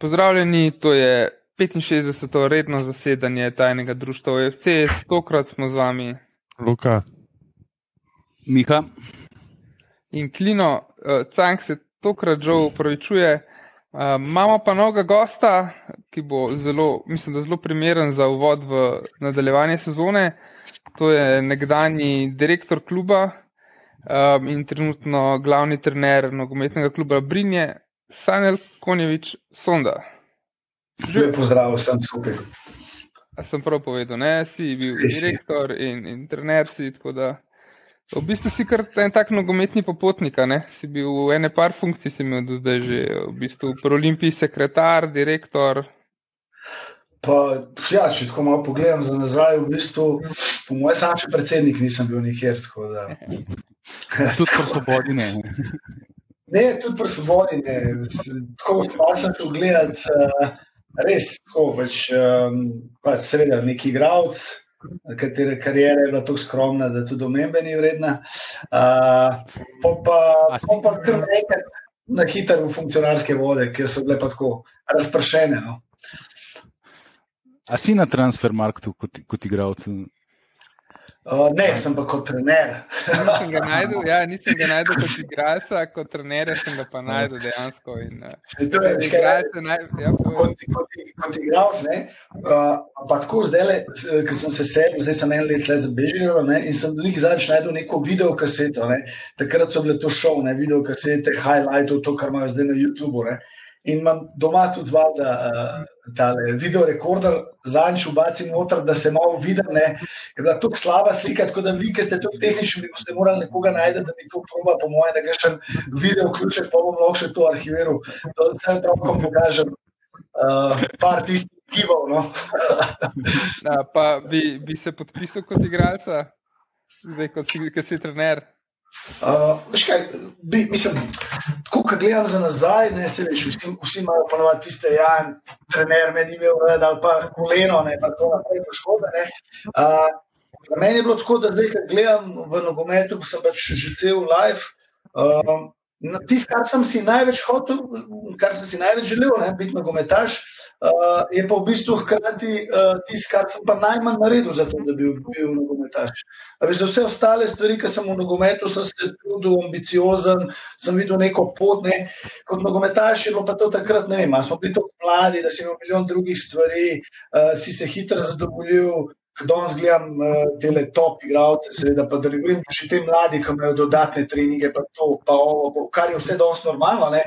Pozdravljeni, to je 65. redno zasedanje tajnega društva OFC. Tokrat smo z vami Luka, Mika, in Klino. Uh, Cank se tokrat že upravičuje. Uh, imamo pa novega gosta, ki bo zelo, mislim, da zelo primeren za uvod v nadaljevanje sezone. To je nekdani direktor kluba um, in trenutno glavni trener nogometnega kluba Brinje, Sanel Konjevič Sonda. Lep pozdrav vsem skupaj. A sem prav povedal, ne? si bil Si, si. direktor in, in trener. Si, tako da, v bistvu si kar en tak nogometni popotnik. a ne? Si bil v ene par funkcij, si imel do zdaj že v bistvu pri Olimpiji sekretar, direktor. Pa, ja, če tako malo pogledam za nazaj, v bistvu, po mojem, sam še predsednik nisem bil nikjer. Tako, da, tudi po svobodi ne. ne, tudi pri svobodi. Ne. Tako malo sem šel gledat, uh, res tako. Pač, um, pa seveda, neki igralec, katere karijera je bila tako skromna, da tudi omembe ni vredna. Uh, pa, pa, kar nekaj na hitro v funkcionarske vode, ki so bile pa tako razpršene. No. A si na transfermarktu kot, kot igralec? Uh, ne, sem pa kot trener. Nisem ga najdel, ja, nisem ga najdel kot igralca, kot trener sem ga pa najdel dejansko. In, uh, Se to je, veš, kaj rad- igralce naj, ja, kot, kot, kot igralec, ne, uh, pa tako zdaj, ko sem se selil, zdaj sem en let le za Bežijo in sem lik zadnjič najdel neko video kaseto. Ne. Takrat so bile to šov, ne, video kasete, highlightov, to, kar imajo zdaj na YouTubu. Ne. In imam doma tudi valjda uh, tale video rekorder, zadnjič ubacim noter, da se malo vidim. Ne. Je bila tako slaba slika, tako da vi, ki ste tako tehnični, bi boste morali nekoga najti, da mi to proba, po mojem, da ga še video vključek, pa bom lahko še to arhiviral, da vse otrokom pokažem. Uh, par tistih gibov. No. Pa bi, bi se podpisal kot igralca, zdaj kot si, si trener. Uh, kaj, bi, mislim, tako kot gledam za nazaj, ne, se veš, vsi, vsi imajo ponovadi tiste, ja, trener me ni imel rad, ali pa koleno, ne, pa tako naprej, poškodbe. ne. Uh, Za mene je bilo tako, da zdaj, ko gledam v nogometu, ko sem pač že cel live. Um, Tisto, kar sem si največ hotel, kar sem si največ želel, ne, biti nogometaš, uh, je pa v bistvu hkrati uh, tisto, kar sem pa najmanj naredil to, da bi bil, nogometaš. Za vse ostale stvari, ki sem v nogometu, sem se trudil, ambiciozen, sem videl neko pot. Ne. Kot nogometaš je bilo pa to takrat, ne vem, smo bili tako mladi, da si imel milijon drugih stvari, uh, si se hitro zadovoljil. Danes gledam uh, te top igralce, seveda, pa da ne govorim, še te mladi, ki imajo dodatne treninge, pa to, pa ovo, kar je vse danes normalno. Ne,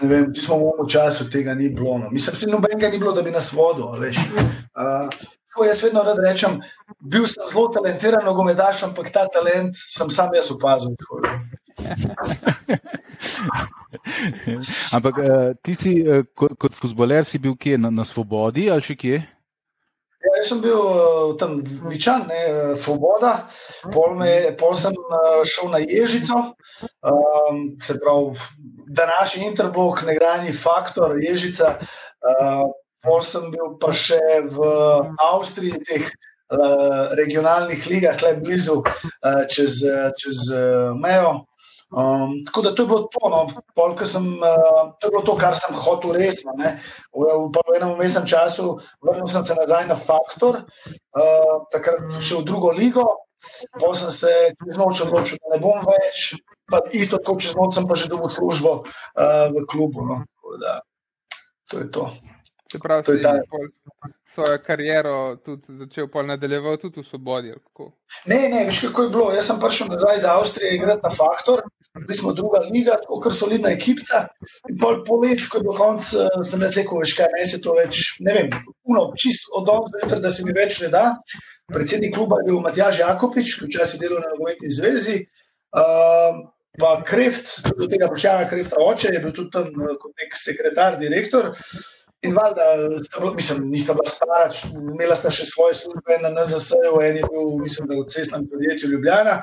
ne vem, ti smo v ovom času tega ni bilo. No. Mislim, da nobenega ni bilo, da bi nas vodil. veš. Uh, tako jaz vedno rad rečem, bil sem zelo talentiran nogometaš, ampak ta talent sem sam jaz opazil. Ampak uh, ti si uh, kot, kot futboler si bil kje na, na svobodi ali še kje? Jaz sem bil uh, tam vičan, ne, eh, svoboda, pol, me, pol sem uh, šel na Ježico, um, se pravi, današnji interblok, nekdanji faktor Ježica. Uh, pol sem bil pa še v Avstriji, teh uh, regionalnih ligah, le blizu, uh, čez, eh, čez uh, mejo. Um, tako da to je bilo to, no, pol, sem, uh, to je bilo to, kar sem hotel resno. V, v, v enem mesečnem času vrnil sem se nazaj na Faktor, uh, takrat še v drugo ligo, potem sem se čez noč odločil, da ne bom več, pa isto tako čez noč sem pa že dobil službo uh, v klubu. No. Da, to je to. Se pravi, To je ta- svojo kariero tudi začel pol nadaljeval tudi v svobodi. Ne, ne, veš kako je bilo. Jaz sem prišel nazaj iz Avstrije igrati na Faktor, bili smo druga liga, tako kar solidna ekipa. In pol polet, ko je bil konc, eh, sem jaz rekel, veš kaj, se to več, ne vem, uno, čist od jutra, da se mi več ne da. Predsednik kluba je bil Matjaž Jakopič, ki včasih delal na nogometni zvezi. Um, pa Kreft, tudi do tega Bošjana Krefta oče, je bil tudi tam eh, kot nek sekretar, direktor. In valjda, bila- mislim, nista bila stara, imela sta še svoje službe na NZS-ju, en je bil, mislim, da v cestnem podjetju Ljubljana.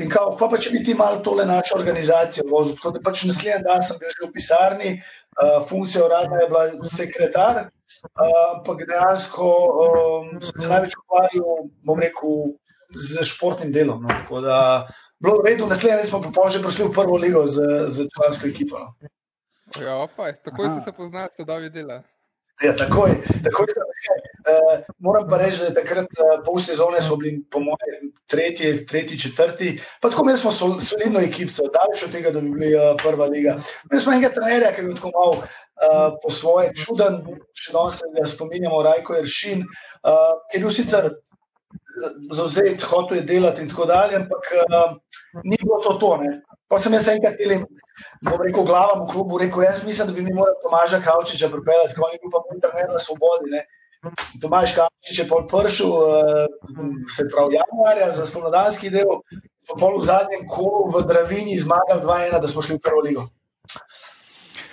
In kao, pa, pa če bi ti malo tole našo organizacijo vozil. Tako da pač naslednji dan sem bil že v pisarni, uh, funkcija uradna je bila sekretar, uh, ampak dejansko um, sem se največ ukvarjal, bom rekel, z športnim delom. No. Tako da, bilo v redu, naslednji dan smo pa že prišli v prvo ligo z, z člansko ekipo. No. Ja, pa, takoj si se poznal, da dobi dela. Ja, takoj, takoj sem, uh, moram pa reči, da je takrat uh, pol sezone smo bili, po mojem, tretji, tretji, četrti. Pa tako imeli smo sol, solidno ekipo, daleč od tega, da bi bili uh, prva liga. Imeli smo enega trenerja, ki je bil tako malo uh, po svoje čuden, še danes se ga spominjamo, Rajko Eršin, uh, ki je bil sicer zauzet, hotel je delati in tako dalje, ampak uh, ni bilo to tone. Pa sem jaz enkrat delim, bom rekel, glavam v klubu, rekel, jaz mislim, da bi mi morali Tomaža Kavčiča pripeljati, ko je bil pa moj trener na svobodi. Ne. Tomaž Kavčič je pol pršel, uh, se pravi januarja za spomladanski del, pa pol v zadnjem kolu v Dravini zmagal 2-1, da smo šli v prvo ligo.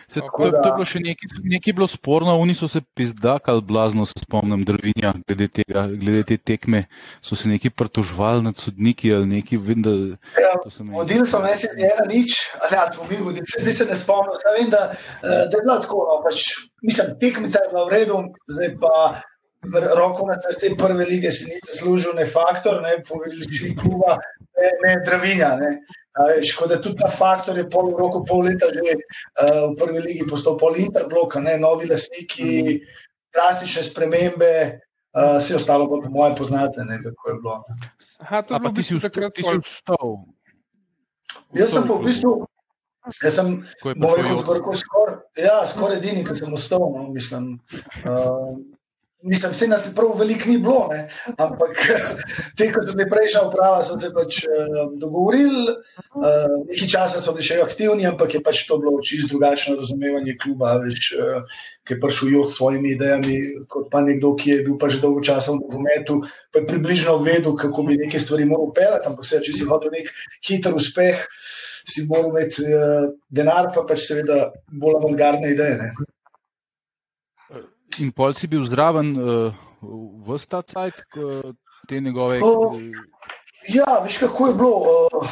Se, to, to je bilo še nekaj, nekaj bilo sporno, oni so se pizdakali blazno, se spomnim, drvinja, glede, tega, glede te tekme, so se neki pritožvali nad sodniki ali neki. Vem, da, ja, vodili so me, se ena nič, ali pa mi vodili, se zdaj se ne spomnim, se vem, da, da je bilo tako, no, pač, mislim, tekmica je bila v redu, zdaj pa roko na srce prve lige si ni zaslužil, ne faktor, ne povedali kluba, ne, ne dravinja. Ne. Škoda, tudi ta faktor je pol roku, pol leta že uh, v prvi legi postal pol interbloka, ne, novi lasniki, drastične spremembe, uh, vse ostalo pa po mojem poznate, ne, kako je bilo. Aha, to je pa ti si vstal. Jaz sem pa v bistvu, jaz sem, bom rekel, skoraj ja, skor edini, ki sem ostal, no, mislim. Uh, Mislim, vse nas je prav veliko ni bilo, ne? ampak te, ko so bili prejšnja uprava, so se pač uh, dogovorili. Uh, nekaj časa so bili še aktivni, ampak je pač to bilo čisto drugačno razumevanje kluba, več, uh, ki je prišel jog s svojimi idejami, kot pa nekdo, ki je bil pa že dolgo časa v nogometu, pa je približno vedel, kako bi neke stvari moral pelati. Ampak se, če si hotel nek hiter uspeh, si moral imeti uh, denar, pa pač seveda bolj avantgardne ideje. Ne? In pol si bil zdraven uh, v ta cajt, te njegove. Uh, ja, veš, kako je bilo. Uh,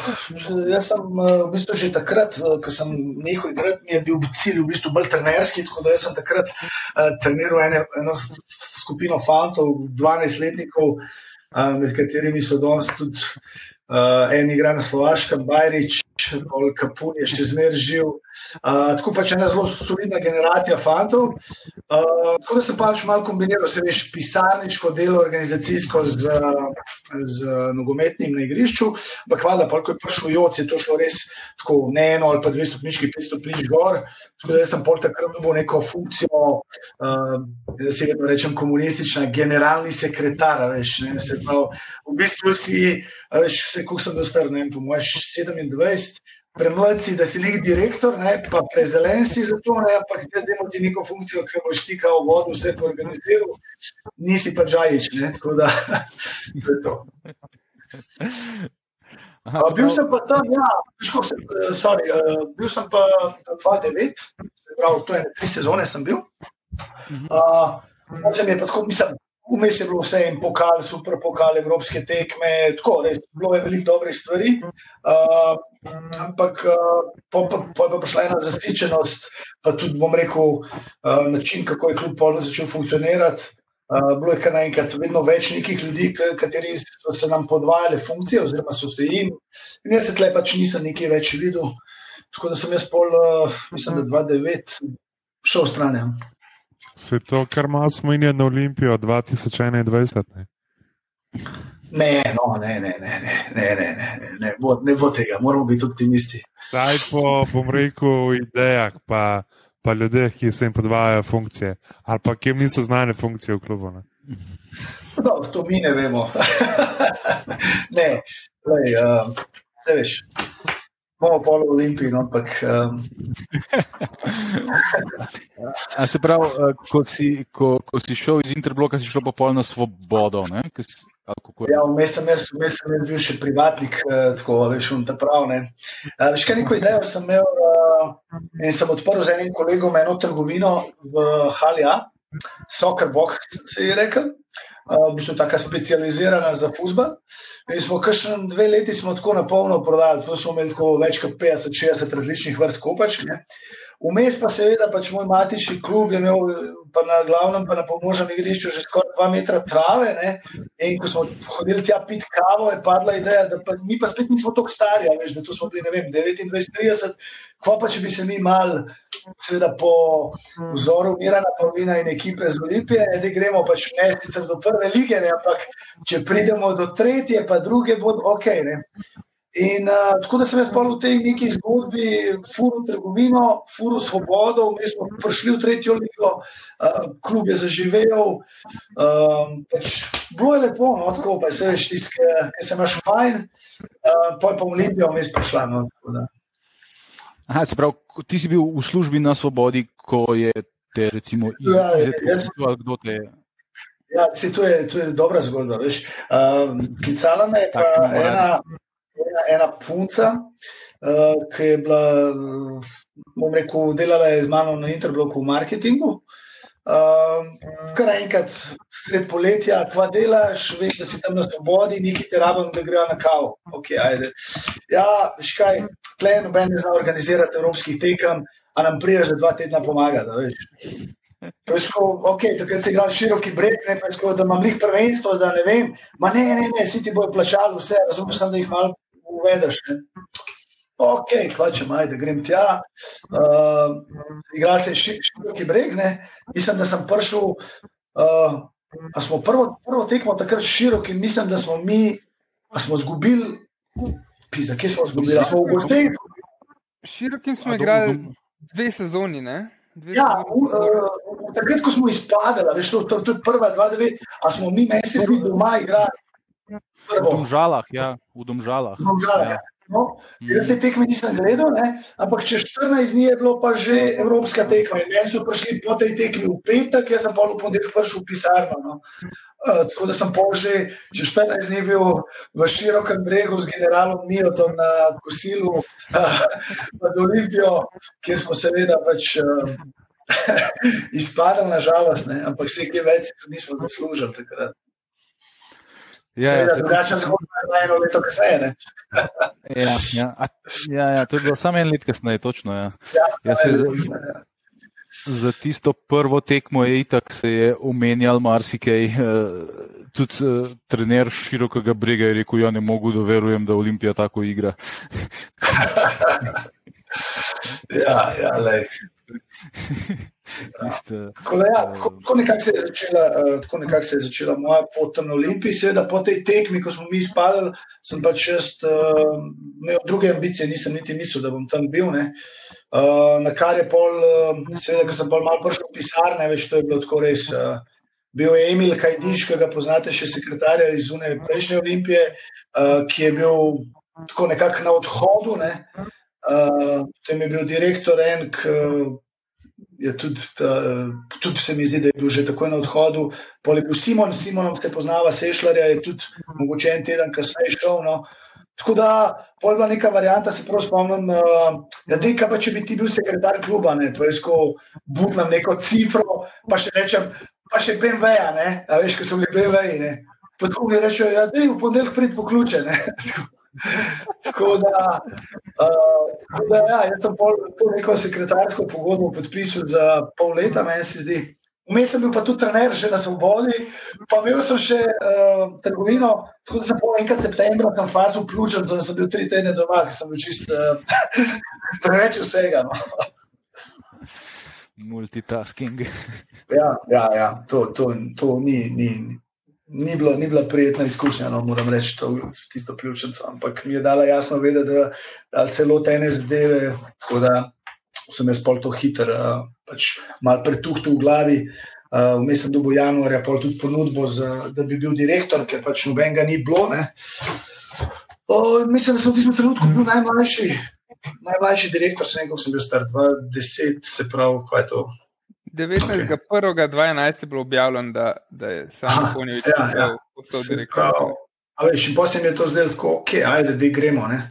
jaz sem uh, v bistvu že takrat, uh, ko sem nehal igrati, mi je bil cilj v bistvu bolj trenerski. Tako da sem takrat uh, treniral ene, eno skupino fantov, 12-letnikov, uh, med katerimi so danes tudi uh, en igra na Slovaškem, Bajrič, Pol Kapun je še zmeraj živ. Uh, tako pač ena zelo solidna generacija fantov. Uh, tako da sem pač malo kombiniral, se veš, pisarniško delo, organizacijsko z, z nogometnim na igrišču. Ampak hvala, pa ko je prišel Joc, je to šlo res tako ne eno ali pa dve stopnički, pet stopničk gor. Tako da sem pol takrat dobil neko funkcijo, uh, da se vedno rečem komunistična, generalni sekretar. Veš, ne, se pravi, v bistvu si, veš, vse, kako sem dostar, ne vem, po mojem 27 premladi, da si nek direktor, ne, pa prezelen si za to, ne, ampak da imaš ti neko funkcijo, ki boš ti kao vodo, vse organiziral, nisi pa žajič. Ne, tako da to je to. Aha, uh, bil sem pa tam, ja, se, uh, sorry, uh, bil sem pa 2-9, pravi, to je tri sezone sem bil. Uh, je pa tako, mislim, Vmes je bilo vse en pokal, super pokal, evropske tekme, tako res, bilo je veliko dobrih stvari. Uh, ampak uh, po, po, po je pa prišla ena zasičenost, pa tudi, bom rekel, uh, način, kako je kljub polno začel funkcionirati. Uh, bilo je kar naenkrat vedno več nekih ljudi, kateri so se nam podvajali funkcije, oziroma so se jim. In jaz se tle pač nisem nekaj več videl. Tako da sem jaz pol, uh, mislim, da 2-9 šel stran. Se to, kar malo smo in je na Olimpijo 2021. Ne? Ne, no, ne, ne, ne, ne, ne, ne, ne, ne, bo, ne bo tega, moramo biti optimisti. Zdaj po, bom rekel, idejah, pa, pa ljudeh, ki se jim podvajajo funkcije, ali pa ki jim niso znane funkcije v klubu. Ne? No, to mi ne vemo. ne, lej, uh, veš bomo pol v Olimpiji, no, ampak. Um... se pravi, eh, ko si, ko, ko si šel iz Interbloka, si šel pa pol na svobodo. Si, ja, vmes sem, sem bil še privatnik, eh, tako veš, um, ta prav. Ne. Veš, kaj neko idejo sem imel uh, in sem odprl z enim kolegom eno trgovino v Halja, Soccerbox se je rekel v bistvu tako specializirana za futbol. In smo kar dve leti tako na polno prodali, tu smo imeli več kot 50-60 različnih vrst kopačk. Vmes pa seveda pač moj matični klub je imel pa na glavnem, pa na pomožnem igrišču že skoraj dva metra trave. Ne? In ko smo hodili tja pit kavo, je padla ideja, da pa, mi pa spet nismo tako stari, veš, da tu smo bili, vem, 29-30, kva pa če bi se mi mal, seveda po vzoru Mirana Pavlina in ekipe z Olimpije, da gremo pač ne sicer do prve lige, ne? ampak če pridemo do tretje, pa druge, bo ok. Ne? In uh, tako da sem jaz v tej neki zgodbi, furu trgovino, furu svobodo, mi smo prišli v tretjo ligo, uh, klub je zaživel. Uh, pač, bilo je lepo, no, tako pa se veš, tiske, ki se imaš fajn, uh, pa je pa v Olimpijo mi prišla. No, Aha, se pravi, ti si bil v službi na svobodi, ko je te recimo izvedel, kdo te je. Ja, to, je, to je dobra zgodba. Uh, klicala me je pa ena ena, ena punca, uh, ki je bila, bom rekel, delala je z mano na interbloku v marketingu. Uh, kar enkrat, sred poletja, kva delaš, veš, da si tam na svobodi, neki te rabim, da grejo na kavo. Okay, ajde. ja, veš kaj, tle noben ne zna organizirati evropskih tekem, a nam priješ, da dva tedna pomaga. Da, Peško, okay, takrat si igral široki breg, ne, peško, da imam jih prvenstvo, da ne vem. Ma ne, ne, ne, si ti bojo plačali vse, razumem, sem, da jih malo uvedeš. Ne. Ok, kvačem, ajde, grem tja. Uh, Igral se je široki breg, ne. mislim, da sem prišel. Uh, smo prvo, prvo tekmo takrat široki, mislim, da smo mi, a smo izgubili, pisa, kje smo izgubili, smo v gostih. Široki smo igrali dve sezoni, ne? Dve Ja, v, uh, takrat, ko smo izpadali, veš, to, to, to je prva, dva, devet, a smo mi mesec dni doma igrali. V Domžalah, ja, v Domžalah. V Domžalah, ja. No, jaz te tekme nisem gledal, ne? ampak čez 14 dni je bilo pa že evropska tekma. Meni so prišli po tej tekmi v petek, jaz sem pa v ponedeljek prišel v pisarno. No? Uh, tako da sem pol že čez 14 dni bil v širokem bregu z generalom Mijotom na kosilu uh, nad Olimpijo, kjer smo seveda pač. Uh, Izpadal, nažalost, ne? ampak vse, ki več, nismo zaslužili takrat. Ja, Seveda, ja, drugačna zgodba je eno leto kasneje. ne. ja, ja, a, ja, ja, to je bilo samo en let kasneje, točno. Ja. Ja, Ja, se za- ja. Za tisto prvo tekmo je itak se je omenjal marsikaj. eh, Tudi uh, trener širokega brega je rekel: Ja, ne mogu, da verujem, da Olimpija tako igra. Ja, ja, lej. Tiste, Tako, da ja, tako, tako nekako se začela, uh, tako nekako se je začela moja pot tam na Olimpiji. Seveda po tej tekmi, ko smo mi izpadli, sem pač jaz uh, imel druge ambicije, nisem niti mislil, da bom tam bil. Ne. Uh, na kar je pol, uh, seveda, ko sem pol malo prišel v pisarne, veš, to je bilo tako res. Uh, Bil je Emil Kajdiš, ki ga poznate še sekretarja iz Zune prejšnje Olimpije, uh, ki je bil tako nekako na odhodu. Ne. Uh, potem je bil direktor en, ki je tudi, ta, tudi se mi zdi, da je bil že takoj na odhodu. Pol je bil Simon, s Simonom se poznava, Sešljarja je tudi mogoče en teden kasneje šel. No. Tako da, pol je bila neka varianta, se prav spomnim, da te, kaj pa če bi ti bil sekretar kluba, ne, pa jaz ko butlam neko cifro, pa še rečem, pa še BMW-ja, ne, a veš, ko so bili BMW-ji, ne. Tako mi rečejo, ja, dej v ponedeljek prid po ključe, ne. Tako da, uh, tako da ja, jaz sem pol to neko sekretarsko pogodbo podpisal za pol leta, meni se zdi. Vmes sem bil pa tudi trener, že na svobodi, pa imel sem še uh, trgovino, tako da sem pol enkrat septembra tam fazo vključen, zato sem bil tri tedne doma, ker sem bil čist uh, preveč vsega. No. multitasking. Ja, ja, ja to, to, to ni, ni, ni, bilo, ni bila prijetna izkušnja, no, moram reči, to, tisto ključnico. Ampak mi je dala jasno vedeti, da, da se loti ene zadeve, tako da sem jaz pol to hiter, uh, pač malo pretuhtel v glavi. Uh, Vmes sem dobil januarja pol tudi ponudbo, za, da bi bil direktor, ker pač nobenega ni bilo. ne. O, mislim, da sem v tistem trenutku bil najmlajši, najmlajši direktor, sem, sem bil star 20, se pravi, kaj je to. 19.1.2011 je bilo objavljeno, da, da je Aha, sam Konjevič ja, ja. postal Se direktor. pravi, A veš, in potem je to zdelo tako, ok, ajde, da gremo. Ne?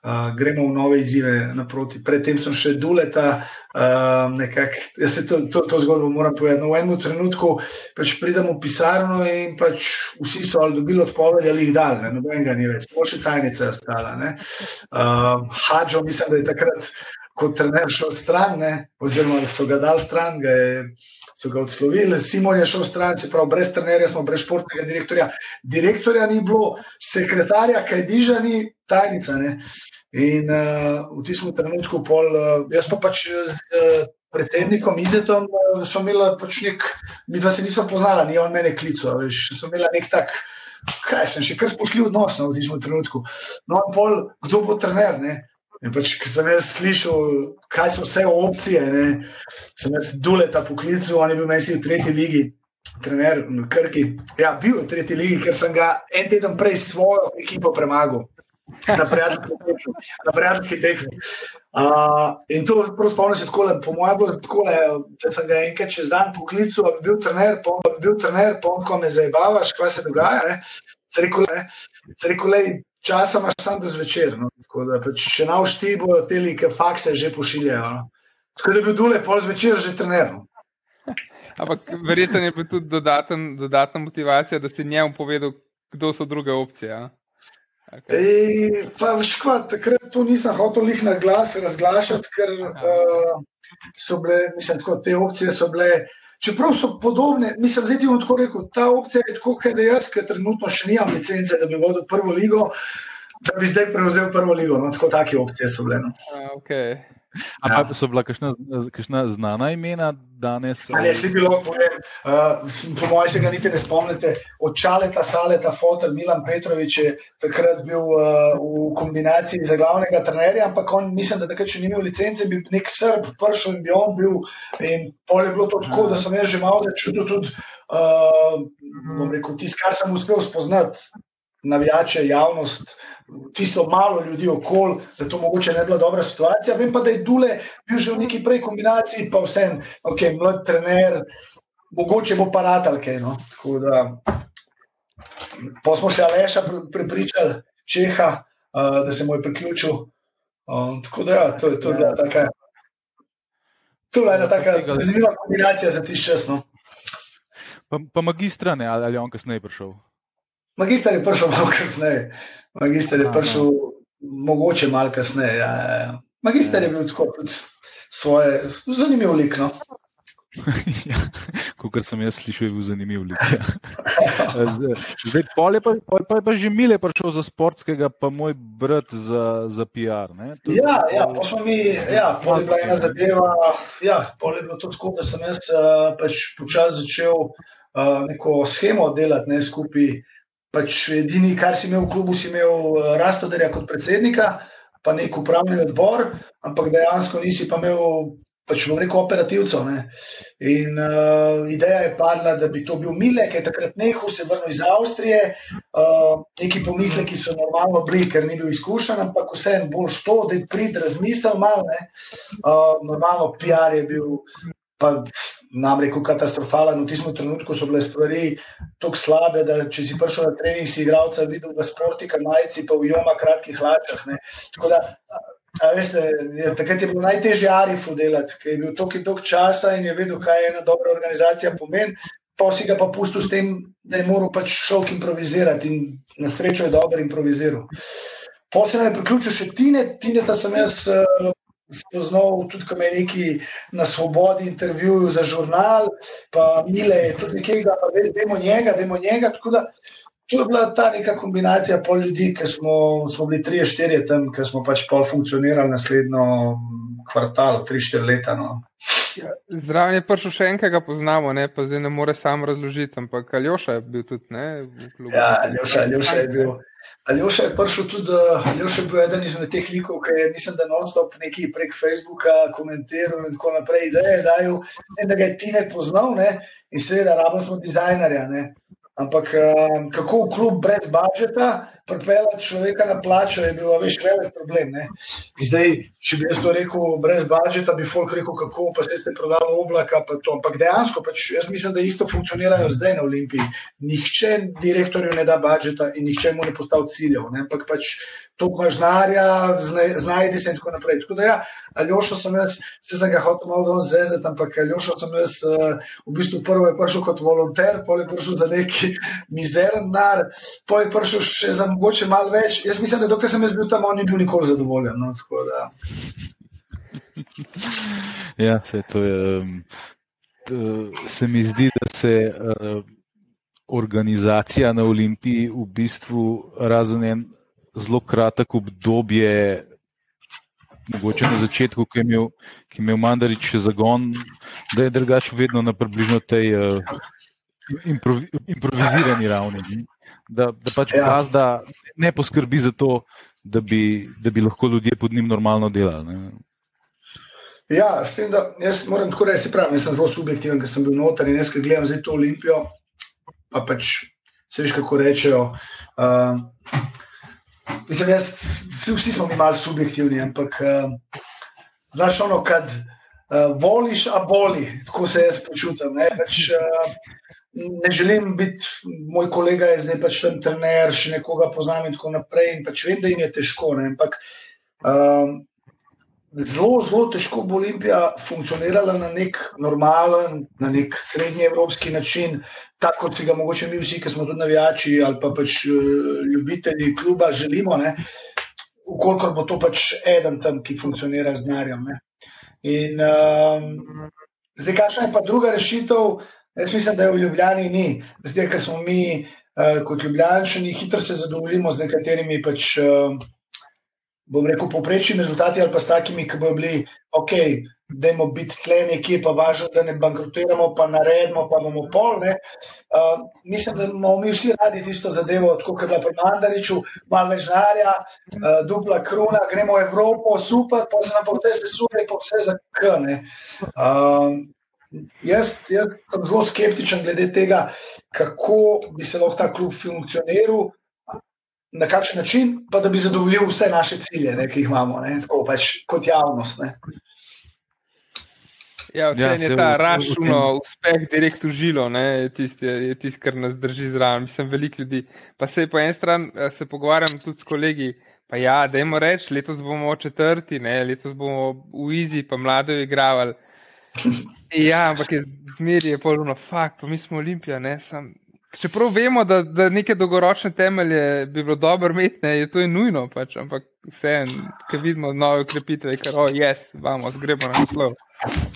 Uh, gremo v nove izzive naproti. Predtem sem še duleta, uh, nekako, jaz se to, to, to zgodbo moram povedati. No, v enem trenutku pač pridem v pisarno in pač vsi so ali dobili odpoved ali jih dali, noben ga ni več, samo še tajnica je ostala. Uh, Hadžo, mislim, da je takrat kot trener šel stran, ne, oziroma so ga dal stran, ga je, so ga odslovili. Simon je šel stran, se pravi, brez trenerja smo, brez športnega direktorja. Direktorja ni bilo, sekretarja, kaj diža, ni tajnica. Ne. In uh, v tistem trenutku, pol, uh, jaz pa pač z uh, predsednikom Izetom uh, so imeli pač nek, mi dva se nismo poznala, ni on mene klical, veš, so imeli nek tak. Kaj sem še kar spoštljiv odnos no, v tem trenutku? No, pol, kdo bo trener? Ne? In pač, ko sem jaz slišal, kaj so vse opcije, ne, sem jaz duleta poklical, on je bil meni v tretji ligi, trener v Krki. Ja, bil v tretji ligi, ker sem ga en teden prej svojo ekipo premagal. Na prijateljski tekmi. Uh, in to spomnim se tako, po mojem, bilo tako, da sem ga enkrat čez dan poklical, da bi bil trener, pa bi bil trener, pa ko me zabavaš, kaj se dogaja. Se rekel, časa imaš samo do zvečer. No? Da, pač, če na ušti bojo te like fakse že pošiljajo. No? Tako da bi bil dole pol zvečer že trener. No? Ampak verjetno je bila tudi dodaten, dodatna motivacija, da si njemu povedal, kdo so druge opcije. Okay. Ej, pa, škva, takrat to nisem hotel jih na glas razglašati, ker uh, so bile, mislim, tako, te opcije so bile. Čeprav so podobne, mislim, da je tako rekel, ta opcija je tako, da jaz, ki trenutno še nimam licence, da bi vodil prvo ligo, da bi zdaj prevzel prvo ligo. No, tako take opcije so bile. No. Okay. Ja. So bila kakšna znana imena danes? Ali je bilo, povem, uh, po mojem, se ga niti ne spomnite, od Čaleta, Saleta, Fotel, Milan Petrovič je takrat bil uh, v kombinaciji za glavnega trenerja, ampak on, mislim, da takrat še ni imel licence, bi nek srb prišel in bi on bil. In pol je bilo to tako, da sem jaz že malo začutil tudi, uh, bom rekel, tisto, kar sem uspel spoznati navijače, javnost, tisto malo ljudi okoli, da to mogoče ne bila dobra situacija. Vem pa, da je Dule bil že v neki prej kombinaciji, pa vsem, ok, mlad trener, mogoče bo paratal kaj. No? Pa smo še Aleša prepričali, Čeha, uh, da se mu je priključil. Uh, tako da, ja, to je to, da taka. To je ena tako zanimiva kombinacija za tisti čas. No? Pa, pa magistra, ne, ali je on kasneje prišel? Magister je prišel malo kasneje, magister je Aha. prišel mogoče malo kasneje. Ja, ja, ja. Magister je bil tako kot svoje, zanimiv lik. No? ja, kot sem jaz slišal, je bil zanimiv lik. Ja. Zdaj, pol je pa, pol pa, je pa že mile prišel za sportskega, pa moj brat za, za PR. To, ja, ja, pa smo mi, ja, pol je bila ena zadeva. Ja, pol je bilo to tako, da sem jaz uh, pač počasi začel uh, neko schemo delati ne, skupaj pač edini, kar si imel v klubu, si imel eh, Rastoderja kot predsednika, pa nek upravni odbor, ampak dejansko nisi pa imel. Pač bom rekel, operativcev. Ne. In uh, ideja je padla, da bi to bil Mile, ki je takrat nehal, se vrnil iz Avstrije. Uh, neki pomisleki so normalno bili, ker ni bil izkušen, ampak vseeno boš to, da je prid razmisel malo. Uh, normalno, PR je bil pa nam reko katastrofalen. V tistem trenutku so bile stvari tako slabe, da če si prišel na trening, si igralca videl v sportika, majici, pa v joma kratkih hlačah. Tako da, veste, je, takrat je bilo najtežje Arifu delati, ker je bil toliko toliko časa in je vedel, kaj ena dobra organizacija pomen. Pa si ga pa pustil s tem, da je moral pač šok improvizirati in na srečo je dobro improviziral. Potem se je priključil še Tine, Tine, da sem jaz spoznal tudi, ko me je neki na svobodi intervjuval za žurnal, pa Mile je tudi nekaj, da vemo njega, vemo njega. To je bila ta neka kombinacija pol ljudi, ki smo, smo bili tri, štiri tam, ki smo pač pol funkcionirali naslednjo kvartal, tri, štiri leta. No. Zraven je prišel še en, ki ga poznamo, ne? pa zdaj ne more sam razložiti, ampak Aljoša je bil tudi ne, v klubu. Ja, Aljoša, Aljoša je bil. Aljoša je prišel tudi, Aljoša je bil eden izmed teh likov, ki je, mislim, da non-stop neki prek Facebooka komentiral in tako naprej, ideje dajo, da ga je ti ne poznal, ne? in seveda, rabimo smo dizajnerja. Ne? Ampak um, kako v klub brez budžeta pripeljati človeka na plačo, je bil več velik problem. Zdaj, če bi jaz to rekel brez budžeta, bi folk rekel, kako pa ste prodali oblaka. Ampak dejansko, pač, jaz mislim, da isto funkcionirajo zdaj na Olimpiji. Nihče direktorju ne da budžeta in nihče mu ne postavlja ciljev. Ne? Ampak pač to mažnarja, znajdi se in tako naprej. Tako da, ja, Aljošo sem jaz, se sem ga hotel malo zezati, ampak Aljošo sem jaz uh, v bistvu prvo je prišel kot volonter, pol je prišel za neki mizeren nar, pol je prišel še za mogoče malo več. Jaz mislim, da dokaj sem jaz bil tam, on ni bil nikoli zadovoljen. No, Ja, se, to je, to, se mi zdi, da se uh, organizacija na Olimpiji v bistvu razen en zelo kratek obdobje, mogoče na začetku, ki je imel, ki je imel Mandarič še zagon, da je drugač vedno na približno tej uh, improvi, improvizirani ravni. Da, da pač ja. gazda ne poskrbi za to, da bi, da bi lahko ljudje pod njim normalno delali. Ne. Ja, s tem, da jaz moram tako reči, pravim, jaz sem zelo subjektiven, ker sem bil noter in jaz, ki gledam zdaj to olimpijo, pa pač se veš, kako rečejo. Uh, mislim, jaz, vsi, vsi smo mi malo subjektivni, ampak uh, znaš ono, kad uh, voliš, a boli, tako se jaz počutim. Ne, pač, uh, ne želim biti, moj kolega je zdaj pač tam trener, še nekoga poznam in tako naprej. In pač vem, da jim je težko. Ne, ampak, uh, zelo, zelo težko bo Olimpija funkcionirala na nek normalen, na nek srednji evropski način, tako kot si ga mogoče mi vsi, ki smo tudi navijači ali pa pač uh, ljubitelji kluba, želimo. Ne, Ukolikor bo to pač eden tam, ki funkcionira z narjem. In um, zdaj, kakšna je pa druga rešitev? Jaz mislim, da je v Ljubljani ni, zdaj, ker smo mi uh, kot Ljubljani, hitro se zadovoljimo z nekaterimi pač. Uh, bom rekel, poprečni rezultati ali pa s takimi, ki bodo bili, ok, da imamo biti tle nekje, pa važno, da ne bankrotiramo, pa naredimo, pa bomo pol. Uh, mislim, da imamo mi vsi radi tisto zadevo, kot je bila pri Mandariču, malo več znarja, uh, dupla kruna, gremo v Evropo, super, pa se nam pa vse sesuje, pa vse za krne. Uh, jaz, jaz sem zelo skeptičen glede tega, kako bi se lahko ta klub funkcioniral na kakšen način, pa da bi zadovoljil vse naše cilje, ne, ki jih imamo, ne, tako pač kot javnost. Ne. Ja, vse ja, je ta rašuno, uspeh direkt užilo, je tisto, tist, kar nas drži zraven. Mislim, veliko ljudi. Pa se po eni strani eh, se pogovarjam tudi s kolegi. Pa ja, da jim rečem, letos bomo četrti, ne, letos bomo v Izi, pa mlado igravali. Ja, ampak je zmeraj polno, fakt, pa mi smo olimpija, Čeprav vemo, da, da neke dolgoročne temelje bi bilo dobro imeti, ne, je to je nujno, pač, ampak vseeno, ki vidimo nove ukrepitve, ker oh, yes, vamos, gremo na naslov.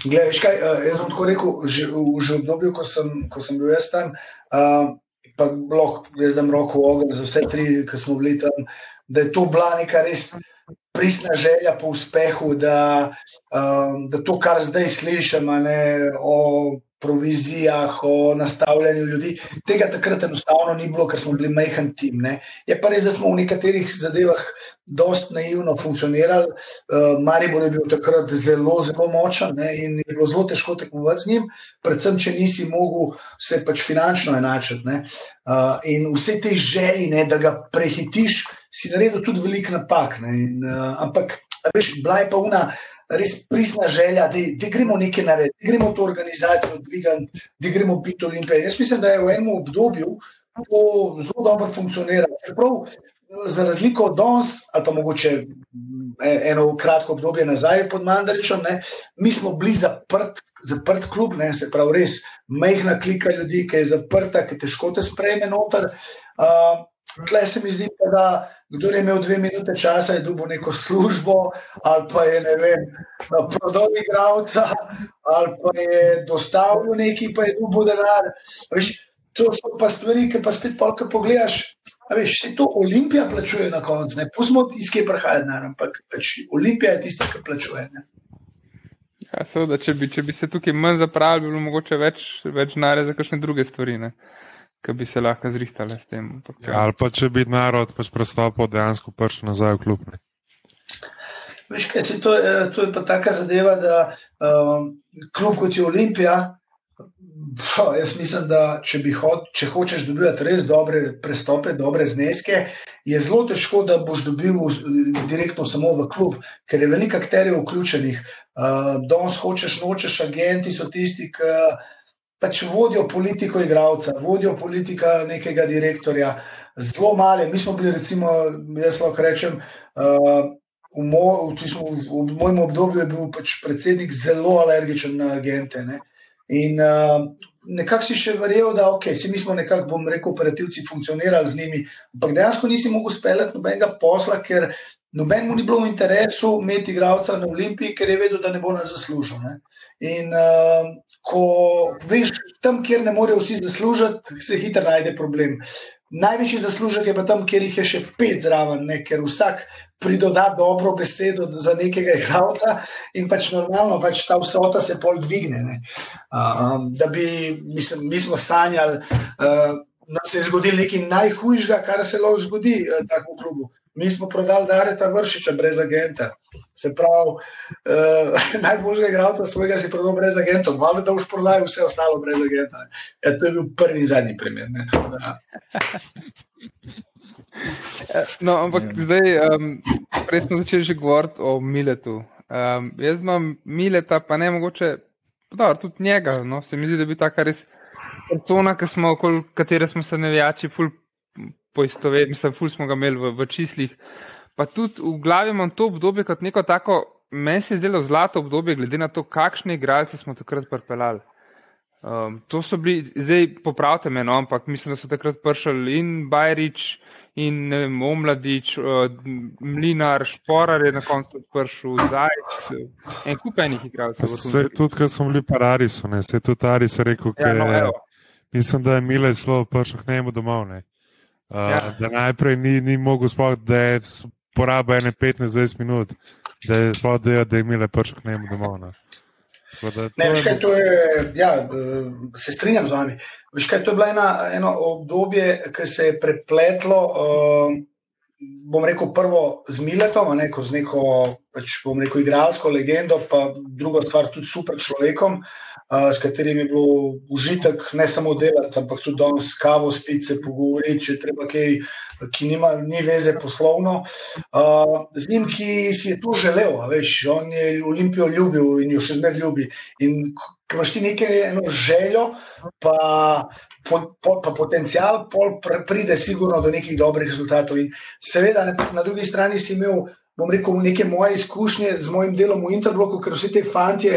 Glej, kaj, uh, jaz sem tako rekel, že v, že v obdobju, ko sem, ko sem bil jaz tam, uh, pa lahko jaz dam roko v ogen za vse tri, ki smo bili tam, da je to bila neka res prisna želja po uspehu, da, um, da to, kar zdaj slišimo o provizijah, o nastavljanju ljudi. Tega takrat enostavno ni bilo, ker smo bili majhen tim. Ne. Je pa res, da smo v nekaterih zadevah dosta naivno funkcionirali. Uh, Maribor je bil takrat zelo, zelo močen ne, in je bilo zelo težko tekmovati z njim, predvsem, če nisi mogel se pač finančno enačiti. Uh, in vse te želje, da ga prehitiš, si naredil tudi veliko napak. In, uh, ampak, veš, bila je pa una res prisna želja, da gremo nekaj narediti, da gremo to organizacijo dvigati, da gremo biti olimpijci. Jaz mislim, da je v enem obdobju to zelo dobro funkcioniralo. Čeprav za razliko od danes, ali pa mogoče e, eno kratko obdobje nazaj pod Mandaričem, ne, mi smo bili zaprt, zaprt klub, ne, se pravi, res majhna klika ljudi, ki je zaprta, ki težko te sprejme noter. Uh, Tukaj se mi zdi, da kdo je imel dve minute časa, je dobil neko službo, ali pa je vem, prodal igravca, ali pa je dostavil neki, pa je dobil denar. Veš, to so pa stvari, ki pa spet polka pogledaš. Veš, se to Olimpija plačuje na koncu, ne pustimo, iz kje prihaja denar, ampak pač Olimpija je tista, ki plačuje. Ne? Ja, seveda, če, bi, če bi se tukaj manj zapravili, bi bilo mogoče več, več denarja za kakšne druge stvari. Ne? Ki bi se lahko zrihtali s tem. Ja, ali pa če bi narod pač prestopil dejansko prišel nazaj v klub. Ne. Veš, kaj, to, je, to je pa taka zadeva, da um, kljub kot je Olimpija, pa, jaz mislim, da če, hod, če hočeš dobiti res dobre prestope, dobre zneske, je zelo težko, da boš dobil direktno samo v klub, ker je veliko akterjev vključenih. Uh, Danes hočeš, nočeš, agenti so tisti, ki pač vodijo politiko igralca, vodijo politika nekega direktorja. Zelo male, mi smo bili, recimo, jaz lahko rečem, uh, v, moj, v, v, v mojem obdobju je bil pač predsednik zelo alergičen na agente. Ne? In uh, nekako si še verjel, da okay, mi smo nekako, bom rekel, operativci funkcionirali z njimi, ampak dejansko nisi mogel speljati nobenega posla, ker noben mu ni bilo v interesu imeti igralca na Olimpiji, ker je vedel, da ne bo nas zaslužil. Ne? In uh, ko veš, tam, kjer ne morejo vsi zaslužiti, se hitro najde problem. Največji zaslužek je pa tam, kjer jih je še pet zraven, ne? ker vsak pridoda dobro besedo za nekega igralca in pač normalno pač ta vsota se pol dvigne. Uh, da bi, mislim, mi smo sanjali, uh, da se je zgodil nekaj najhujšega, kar se lahko zgodi uh, takemu klubu. Mi smo prodali Dareta Vršiča brez agenta. Se pravi, uh, najboljšega igralca svojega si prodal brez agenta, malo da už prodaj vse ostalo brez agenta. Ja, to je bil prvi in zadnji primer. Ne, No, ampak ja. zdaj, um, prej smo začeli že govoriti o Miletu. Um, jaz imam Mileta, pa ne mogoče, da tudi njega. No, se mi zdi, da bi ta res persona, smo, okoli katere smo se nevijači, ful poistovetili, mislim, ful smo ga imeli v, v čislih. Pa tudi v glavi imam to obdobje kot neko tako, meni se je zdelo zlato obdobje, glede na to, kakšne igralce smo takrat pripeljali. Um, to so bili, zdaj popravite me, no, ampak mislim, da so takrat prišli in Bajrič, in vem, Omladič, uh, Mlinar, Šporar je na koncu prišel, Zajec, en kup enih igralcev. Vse tudi, ker smo bili parariso, ne, se je tudi Aris rekel, ja, no, je, mislim, da je Mile zelo prišel k njemu domov, ne. Uh, ja. Da najprej ni, ni mogel sploh, da je poraba ene 15-20 minut, da je sploh, da je, da je Mile prišel k njemu domov, ne. Ne, veš, kaj, je, ja, se strinjam z vami. Veš, kaj, to je bilo ena, eno obdobje, ki se je prepletlo, uh, bom rekel, prvo z Miletom, ne, z neko, pač, bom rekel, igralsko legendo, pa druga stvar, tudi super človekom. Uh, s katerim je bilo užitek ne samo delati, ampak tudi danes kavo spiti, se pogovoriti, če treba kaj, ki nima, ni veze poslovno. Z njim, ki si je to želel, veš, on je Olimpijo ljubil in jo še zmeraj ljubi. In ko imaš ti nekaj željo, pa, po, po, pa potencial, pol pride sigurno do nekih dobrih rezultatov. In seveda, na drugi strani si imel. Bom rekel, neke moje izkušnje z mojim delom v Interbloku, ker vsi ti fanti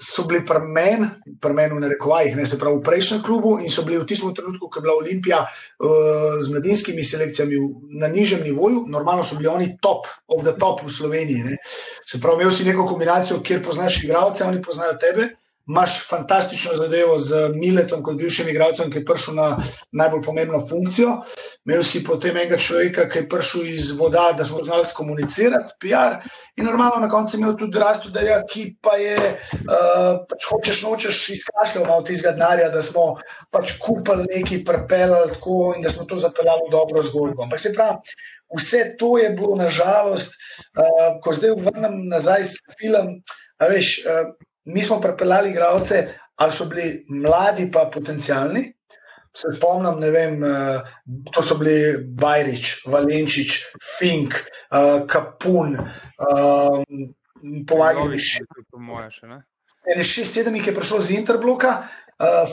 so bili pri meni, pri meni v narekovajih, ne se pravi v prejšnjem klubu in so bili v tistem trenutku, ko je bila Olimpija uh, z mladinskimi selekcijami na nižjem nivoju, normalno so bili oni top, of the top v Sloveniji. Ne. Se pravi, imel si neko kombinacijo, kjer poznaš igralce, oni poznajo tebe imaš fantastično zadevo z Miletom, kot bivšim igralcem, ki je prišel na najbolj pomembno funkcijo. Imel si potem enega človeka, ki je prišel iz voda, da smo znali komunicirati, PR. In normalno na koncu imel tudi rastodarja, ki pa je, uh, pač hočeš nočeš izkašljal malo tistega denarja, da smo pač kupili nekaj, prepeljali tako in da smo to zapeljali v dobro zgodbo. Ampak se pravi, vse to je bilo nažalost, uh, ko zdaj vrnem nazaj s film, a veš, uh, mi smo pripeljali igralce, ali so bili mladi, pa potencijalni. Se spomnim, ne vem, uh, to so bili Bajrič, Valenčič, Fink, uh, Kapun, uh, pomagali še. Ne, šest, sedem jih je prišlo z Interbloka,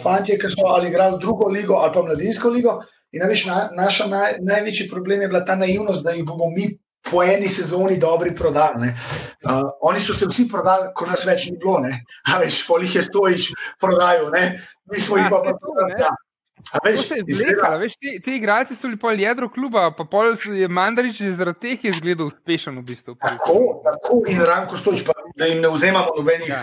fanti, ki so ali igrali drugo ligo ali pa mladinsko ligo. In veš, na, naša naj, največji problem je bila ta naivnost, da jih bomo mi po eni sezoni dobri prodali. Uh, oni so se vsi prodali, ko nas več ni bilo, a veš, polih je stojič prodajal, mi smo jih pa prodali. Veš, izgleda, veš, ti, ti igralci so bili pol jedro kluba, pa pol je Mandarič zaradi teh izgledal uspešen v bistvu. Tako, tako in Ranko Stojič, pa, da jim ne vzemamo nobenih ja.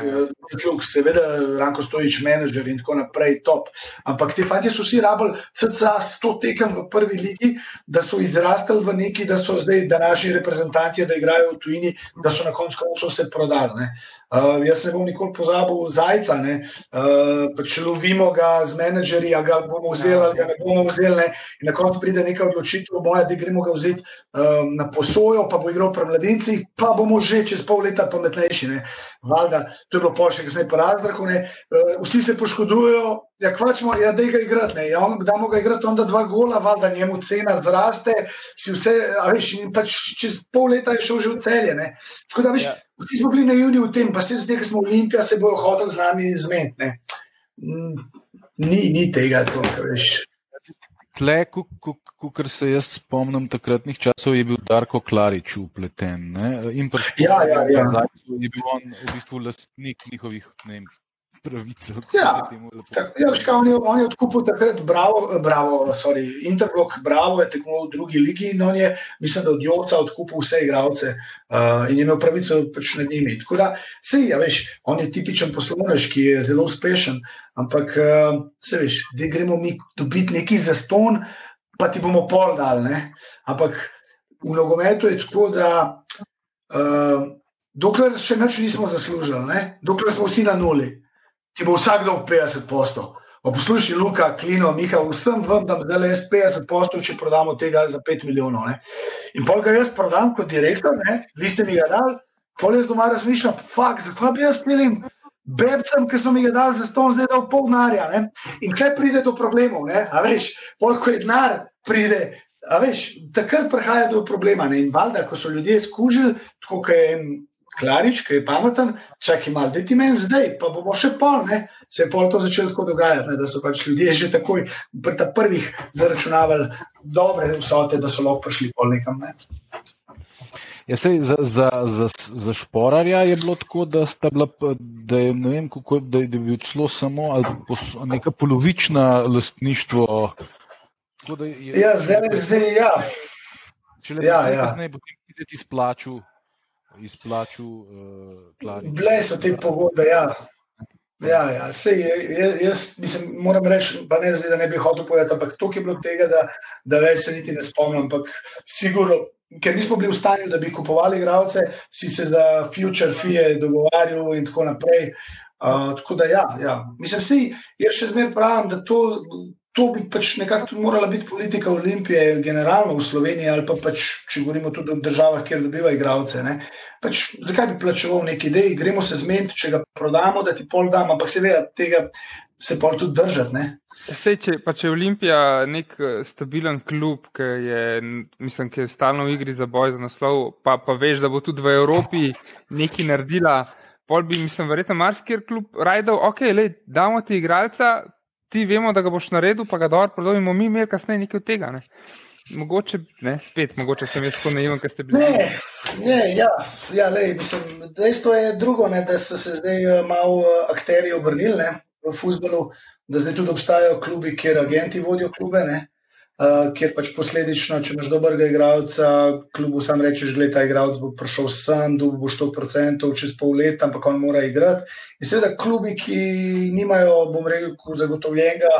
zaslug, ja. seveda Ranko Stojič, menedžer in tako naprej, top. Ampak ti fanti so vsi rabili CCA 100 tekem v prvi ligi, da so izrastali v neki, da so zdaj današnji reprezentanti, da igrajo v tujini, da so na koncu koncev se prodali. Ne. Uh, jaz ne bom nikoli pozabil zajca, uh, pač lovimo ga z menedžerji, a ga bomo vzeli ali ga ne bomo vzeli. Ne? In na koncu pride neka odločitev, moja, da gremo ga vzeti um, na posojo, pa bo igral pri mladincih, pa bomo že čez pol leta pametnejši. Valda, to je bilo pol še kasneje po razdrahu. Uh, vsi se poškodujejo, ja, kvačmo, ja, da ga igrati. Ja, da mu ga igrati, onda dva gola, valjda njemu cena zraste, si vse, a veš, in pač čez pol leta je šel že v celje. Tako da, veš, ja. Vsi smo bili naivni v tem, pa se zdaj, ko smo Olimpija, se bojo hoteli z nami zmeniti. Mm, ni, ni tega, to, kar veš. Tle, kot se jaz spomnim takratnih časov, je bil Darko Klarič upleten. In ja, ja, ja. je bil on v bistvu lastnik njihovih vem, pravice. Ja, ja veš, kaj, on, je, on je odkupil takrat Bravo, Bravo sorry, Interblock, Bravo je tekmoval v drugi ligi in on je, mislim, da od Jovca odkupil vse igralce uh, in je imel pravico pač nad njimi. Tako da, sej, ja, veš, on je tipičen poslovnež, ki je zelo uspešen, ampak, uh, se veš, da gremo mi dobiti neki zaston, pa ti bomo pol dal, ne? Ampak v nogometu je tako, da uh, dokler še nič nismo zaslužili, ne? dokler smo vsi na nuli, ti bo vsakdo v 50 postov. Poslušaj, Luka, Klino, Miha, vsem vam dam zdaj le 50 postov, če prodamo tega za 5 milijonov. Ne? In pol, kar jaz prodam kot direktor, ne? vi ste mi ga dali, pol jaz doma razmišljam, fuk, zakaj bi jaz smilim bebcem, ki so mi ga dali za ston, zdaj da v pol narja. Ne? In kaj pride do problemov, ne? a veš, pol, ko je denar, pride. A veš, takrat prihaja do problema. Ne? In valjda, ko so ljudje skužili, tako kot je en klarič, ki je pameten, čakaj malo, da ti meni zdaj, pa bomo še pol, ne? se je pol to začelo tako dogajati, ne? da so pač ljudje že takoj pri ta prvih zaračunavali dobre vsote, da so lahko prišli pol nekam. Ne? Ja, sej, za, za, za, za šporarja je bilo tako, da, bila, da je, vem, kako, da je, da je bilo celo samo pos, neka polovična lastništvo. Je, ja, zdaj je zdaj. Ja. Če le ja, ja. ne bo ti izplačil izplačil. Uh, Bile so te pogodbe, ja. Ja, ja. Sej, jaz mislim, moram reči, pa ne zdaj, da ne bi hotel povedati, ampak to je bilo tega, da, da več se niti ne spomnim. Ampak sigurno, ker nismo bili v stanju, da bi kupovali igralce, si se za future fee dogovarjal in tako naprej. Uh, tako da, ja, ja. mislim, vsi, jaz še zmeraj pravim, da to to bi pač nekako morala biti politika Olimpije, generalno v Sloveniji, ali pa pač, če govorimo tudi o državah, kjer dobiva igralce. Pač, zakaj bi plačeval neki idej, gremo se zmeniti, če ga prodamo, da ti pol dam, ampak seveda tega se pol tudi držati. Sej, če, pa če je Olimpija nek eh, stabilen klub, ki je, mislim, ki je stalno v igri za boj za naslov, pa, pa veš, da bo tudi v Evropi nekaj naredila. Pol bi, mislim, verjetno marsikir klub rajdal, ok, le, damo ti igralca, ti vemo, da ga boš naredil, pa ga dobro prodajemo, mi imamo kasneje nekaj od tega. Ne? Mogoče, ne, spet, mogoče sem jaz tako naiven, ker ste bili. Ne, ne, ja, ja lej, mislim, dejstvo je drugo, ne, da so se zdaj eh, malo eh, akteri obrnili ne, v futbolu, da zdaj tudi obstajajo klubi, kjer agenti vodijo klube. Ne. Uh, kjer pač posledično, če imaš dobrega igralca, klubu sam rečeš, da ta igralec bo prišel sem, da bo 100% čez pol leta, ampak on mora igrati. In seveda, klubi, ki nimajo, bom rekel, zagotovljenega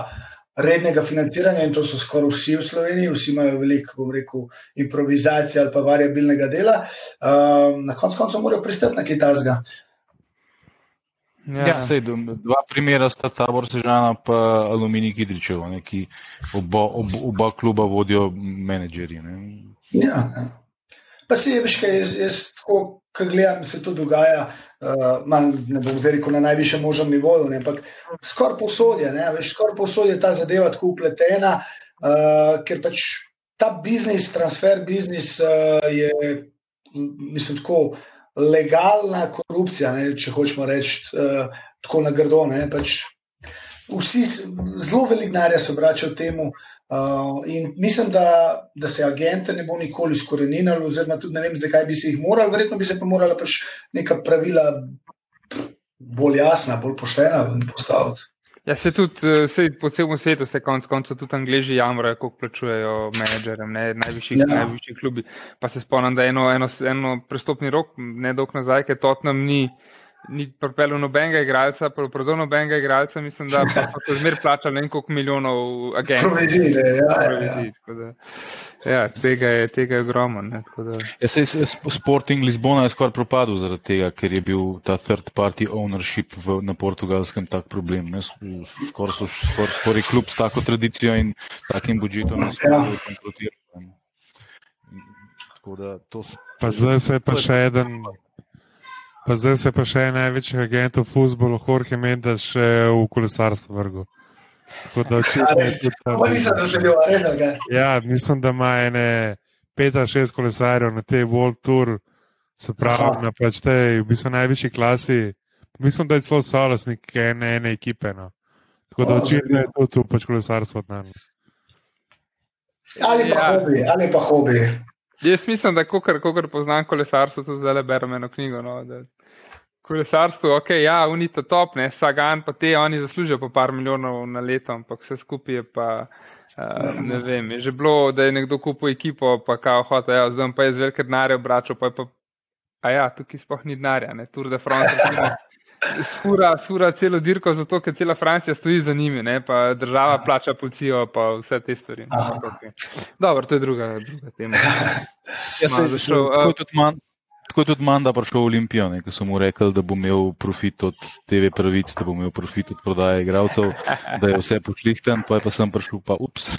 rednega financiranja, in to so skoraj vsi v Sloveniji, vsi imajo veliko, bom rekel, improvizacije ali pa variabilnega dela, uh, na koncu koncev morajo pristati na kitajskega. Ja, ja sej, dva primera sta tabor Sežana in Aluminij Kidričev, ne, ki oba, oba, oba kluba vodijo menedžerji. Ja, ja. Pa se je, veš, kaj jaz, jaz tako, ko gledam, se to dogaja, uh, man, ne bom zdaj rekel na najvišjem možnem nivoju, ne, ampak skoraj posodje, skoraj posodje ta zadeva tako upletena, uh, ker pač ta biznis, transfer biznis uh, je, mislim, tako legalna korupcija, ne, če hočemo reči uh, tako na grdo. Pač vsi zelo velik denarja se vračajo temu. Uh, in mislim, da, da se agente ne bo nikoli skoreninili, oziroma tudi ne vem, zakaj bi se jih morali, verjetno bi se pa morala pač neka pravila bolj jasna, bolj poštena postaviti. Ja, se tudi se, po celem svetu, se konec koncev tudi angliži jamrajo, koliko plačujejo menedžerjem, ne, najvišjih, ja. najvišjih klubi. Pa se spomnim, da je eno, eno, eno prestopni rok, ne dolg nazaj, ker Tottenham ni ni pripeljal nobenega igralca, prodal nobenega igralca, mislim, da so se zmer plačali nekaj milijonov agentov. Provizije, ja. ja, ja. ja tega, je, tega je ogromno. Ja, Sporting Lizbona je skoraj propadel zaradi tega, ker je bil ta third party ownership v, na portugalskem tak problem. Skoraj so skor, skor klub s tako tradicijo in takim budžetom. Ja. Pa zdaj se je pa še eden. Pa zdaj se pa še en največji agent v futbolu, Jorge Mendes, še v kolesarstvu vrgu. Ja, mislim, da ima ene pet ali šest kolesarjev na tej World Tour, se pravi, na pač tej v bistvu največji klasi. Mislim, da je celo solosnik ene, ene ekipe. No. Tako da očitno je to tu pač kolesarstvo. Ali pa ja. hobi, ali pa hobi. Jaz mislim, da ko kar poznam kolesarstvo, tudi zdaj berem eno knjigo. No, da, kolesarstvu, ok, ja, unito top, ne, Sagan pa te, oni zaslužijo pa par milijonov na leto, ampak vse skupaj je pa, uh, ne vem, je že bilo, da je nekdo kupil ekipo, pa kao hota, ja, zdaj pa je z velike denarje obračal, pa je pa, a ja, tukaj sploh ni denarja, ne, Tour de France. Skura, skura celo dirko, zato ker cela Francija stoji za njimi, ne? pa država plača policijo, pa vse te stvari. Okay. Dobro, to je druga, druga tema. Jaz sem zašel. Uh, Tako je tudi Manda prišel v Olimpijo, ko so mu rekli, da bo imel profit od TV pravic, da bo imel profit od prodaje igralcev, da je vse pošlihten, pa je pa sem prišel, pa ups.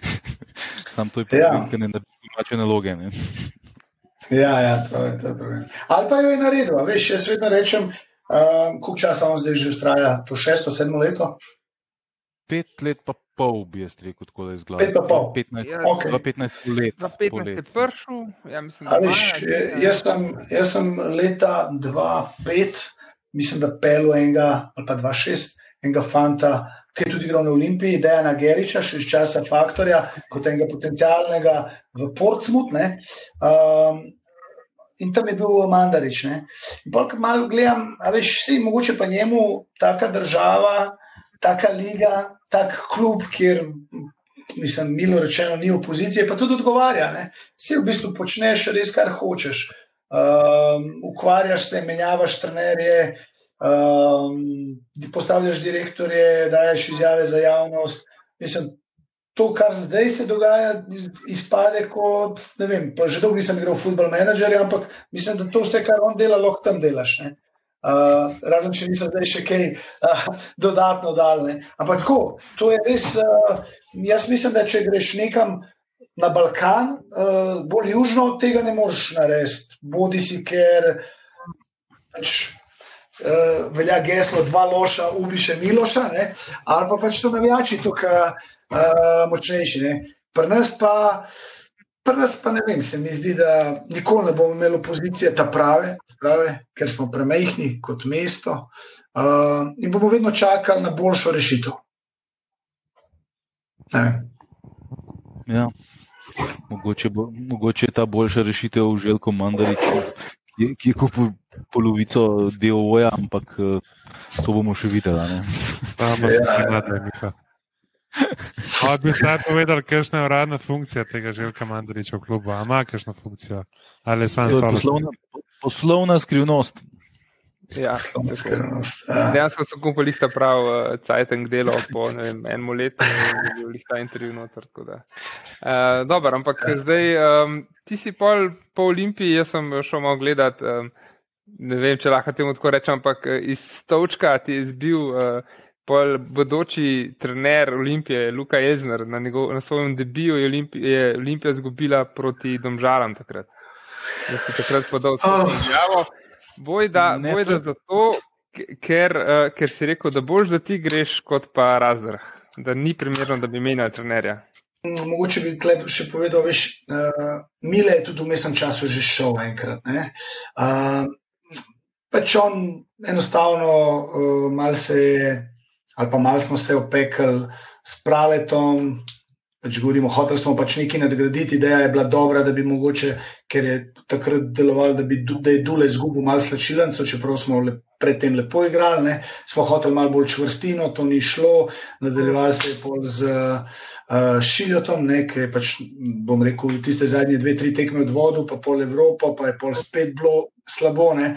Sam to je problem, ja. ker ne naredi domače naloge. Ne. Ja, ja, to je, to je problem. Ali pa jo je naredil, veš, jaz vedno rečem, uh, koliko časa on zdaj že ustraja, to šesto, sedmo leto? Pet let pa pol, bi jaz rekel, tako da je zgolj. 5 pa pol. 15, ja, okay. 15 let. Za 15 let je pršel. Ja, jaz, jaz sem leta 2005, mislim, da pelo enega, ali pa 2006, enega fanta, ki je tudi igral na Olimpiji, Dejana Geriča, še iz časa Faktorja, kot enega potencialnega v Portsmouth. Um, In tam je bil Mandarič. In pa, ko malo gledam, a veš, vsi, mogoče pa njemu, taka država, taka liga, tak klub, kjer, mislim, milo rečeno, ni opozicije, pa tudi odgovarja. Vsi v bistvu počneš res, kar hočeš. Um, ukvarjaš se, menjavaš trenerje, um, postavljaš direktorje, daješ izjave za javnost. Mislim, to, kar zdaj se dogaja, izpade kot, vem, že dolgo nisem igral v football manager, ampak mislim, da to vse, kar on dela, lahko tam delaš. Ne? Uh, razen če nisem zdaj še kaj uh, dodatno daljne. Ampak tako, to je res. Uh, jaz mislim, da če greš nekam na Balkan, uh, bolj južno od tega ne moreš narediti. Bodi si, ker pač, uh, velja geslo dva loša, ubiše Miloša, ne? ali pa pač so navijači tukaj uh, močnejši. Pri nas pa. Pri nas pa ne vem, se mi zdi, da nikoli ne bomo imeli opozicije ta prave, prave ker smo premehni kot mesto uh, in bomo vedno čakali na boljšo rešitev. Ja. Mogoče, bo, mogoče je ta boljša rešitev v Željku Mandariču, ki, ki je kupil polovico DOJ-a, ampak uh, to bomo še videli. Tam pa se ne da, Miha. Ampak bi se povedal, kakšna je uradna funkcija tega Željka Mandariča v klubu? Ali ima kakšno funkcijo? Ali je sam poslovna, poslovna skrivnost? Ja, poslovna skrivnost. Ja. Dejansko so kupili ta prav uh, cajteng delo po vem, enem letu in bil jih ta intervju noter. Uh, Dobro, ampak ja. zdaj um, ti si pol po Olimpiji, jaz sem šel malo gledat. Um, ne vem, če lahko temu tako rečem, ampak iz Stovčka ti je zbil. Uh, Pol bodoči trener Olimpije, Luka Jezner, na, njegov, na svojem debiju je Olimpija, je Olimpija zgubila proti Domžalam takrat. Da si takrat podal svojo oh. izjavo. Boj da, boj da zato, ker, uh, ker si rekel, da bolj za ti greš kot pa razdrah, da ni primerno, da bi menjal trenerja. Mm, mogoče bi tle še povedal, veš, uh, Mile je tudi v mestnem času že šel enkrat. Uh, pač on enostavno uh, mal se je ali pa malo smo se opekli s praletom. Pač govorimo, hoteli smo pač nekaj nadgraditi, ideja je bila dobra, da bi mogoče, ker je takrat delovalo, da, bi, da je Dule izgubil malo slačilenco, čeprav smo le, predtem lepo igrali, ne. smo hoteli malo bolj čvrstino, to ni šlo, nadaljevali se je pol z uh, Šiljotom, ki je pač, bom rekel, tiste zadnje dve, tri tekme od vodu, pa pol Evropa, pa je pol spet bilo slabo. Ne.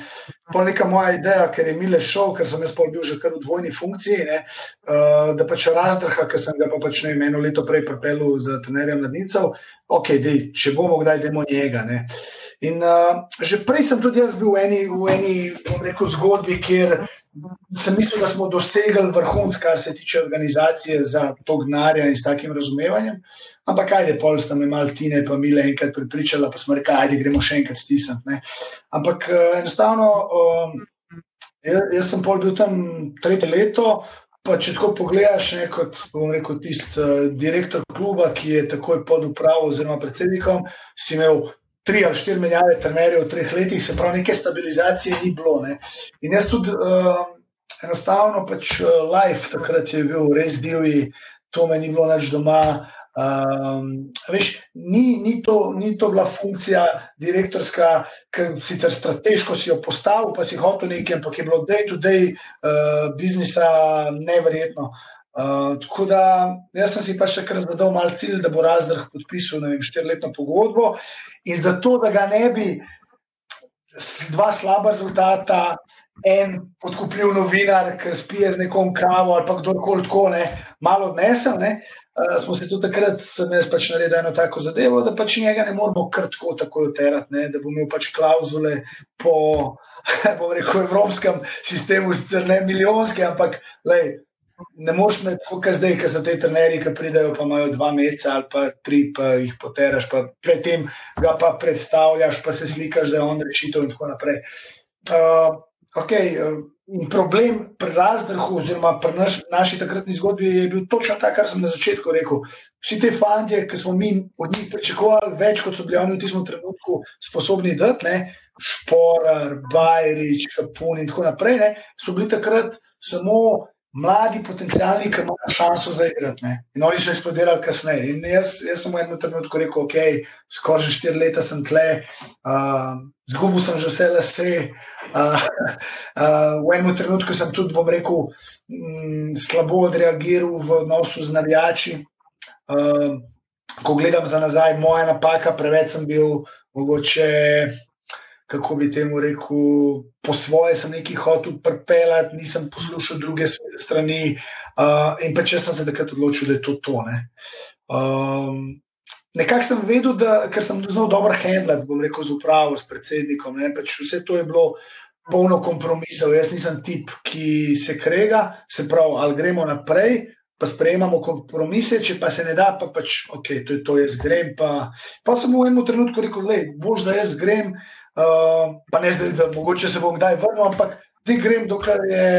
Pa neka moja ideja, ker je Mile šel, ker sem jaz pol bil že kar v dvojni funkciji, ne, uh, da pač razdrha, ker sem ga pa pač ne eno leto prej pripeljal za trenerjem mladincev, ok, dej, če bomo kdaj, dajmo njega. Ne. In uh, že prej sem tudi jaz bil v eni, v eni rekel, zgodbi, kjer sem mislil, da smo dosegli vrhunc, kar se tiče organizacije za to gnarja in s takim razumevanjem. Ampak, ajde, pol sta me malo tine, pa mile enkrat pripričala, pa smo rekli, ajde, gremo še enkrat stisniti. Ampak uh, enostavno, um, jaz, jaz sem pol bil tam tretje leto. Pa če tako pogledaš, ne, kot rekel, tisti uh, direktor kluba, ki je takoj pod upravo oziroma predsednikom, si imel tri ali štiri menjave trenerjev v treh letih, se pravi, neke stabilizacije ni bilo. Ne. In jaz tudi uh, enostavno, pač uh, life takrat je bil res divji, to me ni bilo več doma. Um, veš, ni, ni, to, ni to bila funkcija direktorska, ki sicer strateško si jo postavil, pa si hotel nekaj, ampak je bilo day-to-day uh, biznisa neverjetno. Uh, tako da jaz sem si pa še kar zadal mal cilj, da bo razdrh podpisal vem, štiriletno pogodbo in zato, da ga ne bi dva slaba rezultata, en podkupljiv novinar, ki spije z nekom kavo ali pa kdorkoli tako, ne, malo odnesel. Ne, uh, smo se tudi takrat, sem jaz pač naredil eno tako zadevo, da pač njega ne moramo kar tako tako oterati, da bo imel pač klauzule po, bom rekel, evropskem sistemu, sicer ne milijonske, ampak lej, Ne moreš me tako, kot zdaj, ki so te trenerji, ki pridejo, pa imajo dva meseca ali pa tri, pa jih poteraš, pa predtem ga pa predstavljaš, pa se slikaš, da je on rešitev in tako naprej. Uh, okay, uh, problem pri razdrhu, oziroma pri naš, naši takratni zgodbi, je bil točno ta, kar sem na začetku rekel. Vsi ti fanti, ki smo mi od njih pričakovali več, kot so bili oni v tistem trenutku sposobni dati, ne, Šporar, Bajrič, Kapun in tako naprej, ne, so bili takrat samo mladi potencijalni, ki imajo šanso za igrati. In oni so eksplodirali kasneje. In jaz, jaz sem v enem trenutku rekel, ok, skoraj že štiri leta sem tle, uh, zgubil sem že vse lase. Uh, uh, v enem trenutku sem tudi, bom rekel, m, slabo odreagiral v odnosu z navijači. Uh, ko gledam za nazaj, moja napaka, preveč sem bil mogoče kako bi temu rekel, po svoje sem nekaj hotel pripeljati, nisem poslušal druge strani. Uh, in pa če sem se takrat odločil, da je to tone. Um, nekako sem vedel, da ker sem znal dobro handlati, bom rekel, z upravo, s predsednikom. Ne, pač vse to je bilo. Polno kompromisov, jaz nisem tip, ki se krega, se pravi, ali gremo naprej, pa sprejemamo kompromise, če pa se ne da, pa pač, ok, to je to, jaz grem. Pa, pa sem v enem trenutku rekel, da bolj, da jaz grem, Uh, pa ne zdaj, da mogoče se bom kdaj vrnil, ampak ti grem, dokler je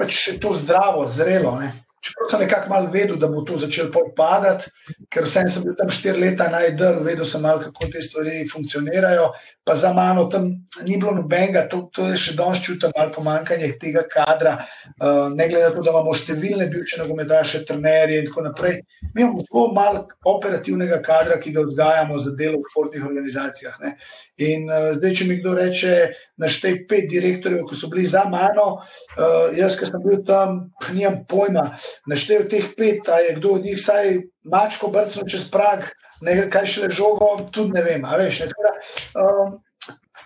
pač to zdravo, zrelo. Ne? Čeprav sem nekako malo vedel, da bo to začelo padati, ker sem bil tam štiri leta najdel, vedel sem malo, kako te stvari funkcionirajo. Pa za mano tam ni bilo nobenega, to, to je še danes čutim, malo pomankanje tega kadra. Uh, ne glede na to, da imamo številne bivše nogometaše, trenerje in tako naprej. Mi imamo zelo malo operativnega kadra, ki ga vzgajamo za delo v športnih organizacijah. Ne. In uh, zdaj, če mi kdo reče, naštej pet direktorjev, ki so bili za mano, uh, jaz, ki sem bil tam, nimam pojma naštel teh pet, a je kdo od njih vsaj mačko brcnil čez prag, nekaj kaj še le žogo, tudi ne vem. Veš, ne, teda, um,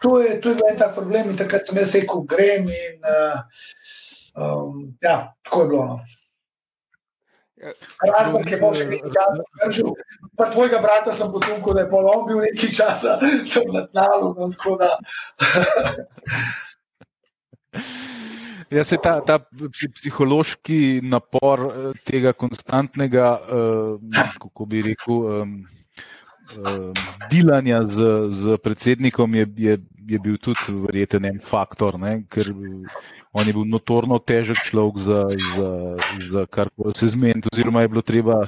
to, je, to je bil en tak problem in takrat sem jaz rekel, grem in uh, um, ja, tako je bilo. No. Razlog je, da je nekaj časa držal. Pa tvojega brata sem potumil, da je polom bil nekaj časa tam na tnalu. No, Ja, se ta, ta psihološki napor eh, tega konstantnega, uh, kako bi rekel, dilanja z, z predsednikom je, je, je bil tudi verjeten en faktor, ne? ker on je bil notorno težek človek za, za, za kar se zmeniti, oziroma je bilo treba.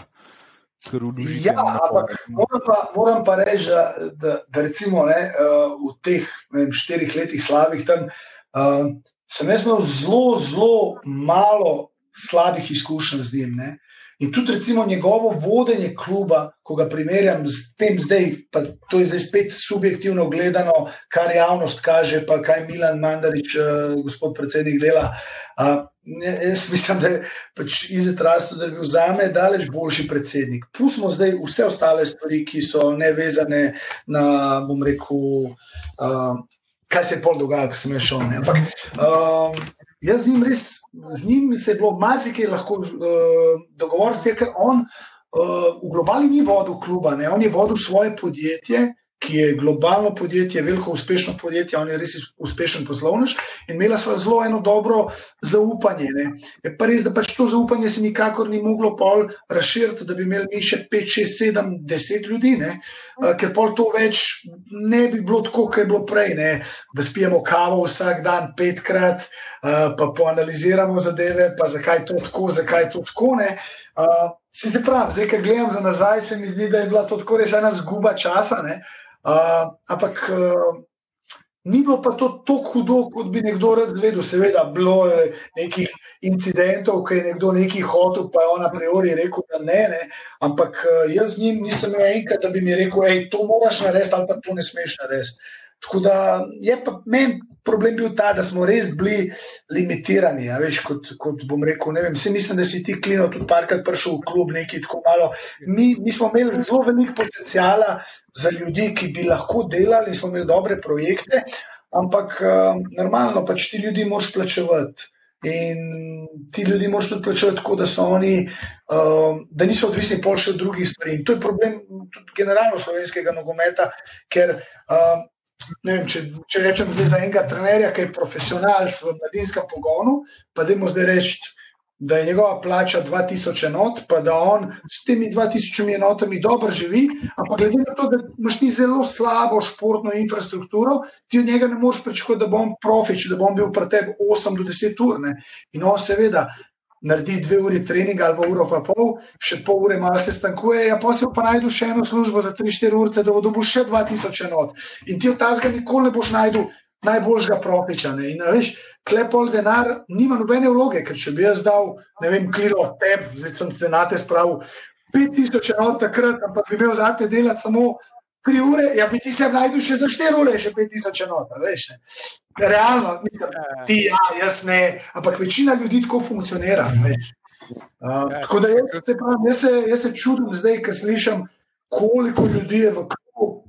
Ja, ampak moram pa, moram pa reči, da, da, da recimo ne, uh, v teh vem, štirih letih slabih tam uh, sem jaz imel zelo, zelo malo slabih izkušenj z njim. Ne? In tudi, recimo, njegovo vodenje kluba, ko ga primerjam s tem zdaj, pa to je zdaj spet subjektivno gledano, kar javnost kaže, pa kaj Milan Mandarič, uh, gospod predsednik, dela. Uh, jaz mislim, da je pač Izet Rasto, da je bil za me daleč boljši predsednik. Pustimo zdaj vse ostale stvari, ki so nevezane na, bom rekel, uh, kaj se je pol dogajalo, ko sem šel. Ne? Ampak um, jaz z njim res, z njim se je bilo marsikaj lahko uh, dogovoriti, ker on uh, v globalni ni vodil kluba, ne? on je vodil svoje podjetje ki je globalno podjetje, veliko uspešno podjetje, on je res uspešen poslovnež in imela sva zelo eno dobro zaupanje. Ne. Je pa res, da pač to zaupanje se nikakor ni moglo pol razširiti, da bi imeli mi še 5, 6, 7, 10 ljudi, ne. ker pol to več ne bi bilo tako, kot je bilo prej, ne. da spijemo kavo vsak dan petkrat, pa poanaliziramo zadeve, pa zakaj to tako, zakaj to tako. Ne. Se, se pravi, zdaj, ko gledam za nazaj, se mi zdi, da je bila to tako res ena zguba časa. Uh, ampak uh, Ni bilo pa to tako hudo, kot bi nekdo razvedel. Seveda, bilo je nekih incidentov, ki je nekdo nekaj hotel, pa je on a priori rekel, da ne, ne. Ampak eh, jaz z njim nisem imel enkrat, da bi mi rekel, da to moraš narediti ali pa to ne smeš narediti. Tako da je pa meni problem bil ta, da smo res bili limitirani. Veš, kot, kot bom rekel, ne vem, vsi mislim, da si ti klino tudi parkrat prišel v klub, nekaj tako malo. Mi, mi smo imeli zelo veliko potencijala za ljudi, ki bi lahko delali, smo imeli dobre projekte, ampak um, normalno pač ti ljudi moš plačevati. In ti ljudi moraš tudi plačati tako, da so oni, um, da niso odvisni pol še od drugih stvari. In to je problem tudi generalno slovenskega nogometa, ker um, vem, če, če rečem za enega trenerja, ki je profesionalc v mladinskem pogonu, pa da mu zdaj reči, da je njegova plača 2000 enot, pa da on s temi 2000 enotami dobro živi, ampak glede na to, da imaš ti zelo slabo športno infrastrukturo, ti od njega ne moreš pričakovati, da bom profič, da bom bil pri tebi 8 do 10 ur. Ne? In on seveda naredi dve uri treninga ali pa uro pa pol, še pol ure malo se stankuje, ja pa se pa najdu še eno službo za 3-4 ure, da bo dobil še 2000 enot. In ti od tazga nikoli ne boš najdu najboljšega profiča. Ne? In veš, klepol denar nima nobene vloge, ker če bi jaz dal, ne vem, kliro teb, zdaj sem se na te spravil, 5000 enot takrat, ampak bi bil za te delati samo. Tri ure, ja, bi ti se najdel še za štiri ure, še pet tisoč enot, veš. Ne? realno, mislim, ti, ja, jaz ne, ampak večina ljudi tako funkcionira. Uh, tako da jaz se, pravim, jaz, se, jaz se čudim zdaj, ko slišim, koliko ljudi je v klubu,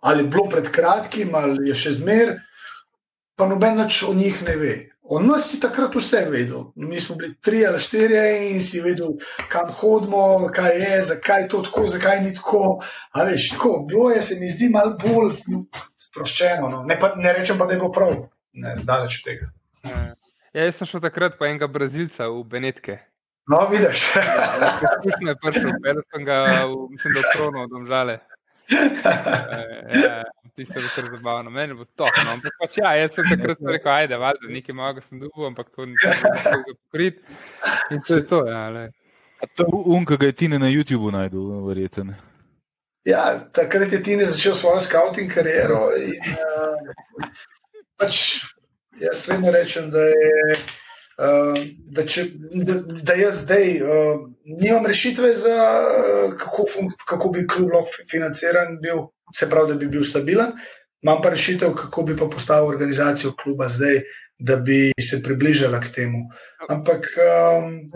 ali bilo pred kratkim, ali je še zmer, pa noben več o njih ne ve. O nas si takrat vse vedel. Mi smo bili tri ali štiri in si vedel, kam hodimo, kaj je, zakaj je to tako, zakaj ni tako. A veš, tako, bilo je, se mi zdi malo bolj sproščeno. No. Ne, pa, ne rečem pa, da je bilo prav, ne, daleč od tega. Ja, jaz sem šel takrat pa enega brazilca v Benetke. No, vidiš. Izkušnja je prišla, da sem ga, mislim, da odtronil od omžale. Ja, Tisto je kar zabavno, meni bo to. No. Ampak pač ja, jaz sem takrat rekel, ajde, valjda, nekaj malega sem dubil, ampak to ni bilo pokrit. In to je to, ja. Le. To je um, ki ga je Tine na YouTubu najdel, verjeten. Ja, takrat je Tine začel svojo scouting kariero in uh, pač jaz vedno rečem, da je da, če, da, da jaz zdaj uh, nimam rešitve, za, uh, kako, kako bi klub lahko financiran, bil, se pravi, da bi bil stabilen. Imam pa rešitev, kako bi pa postavil organizacijo kluba zdaj, da bi se približala k temu. Ampak, um,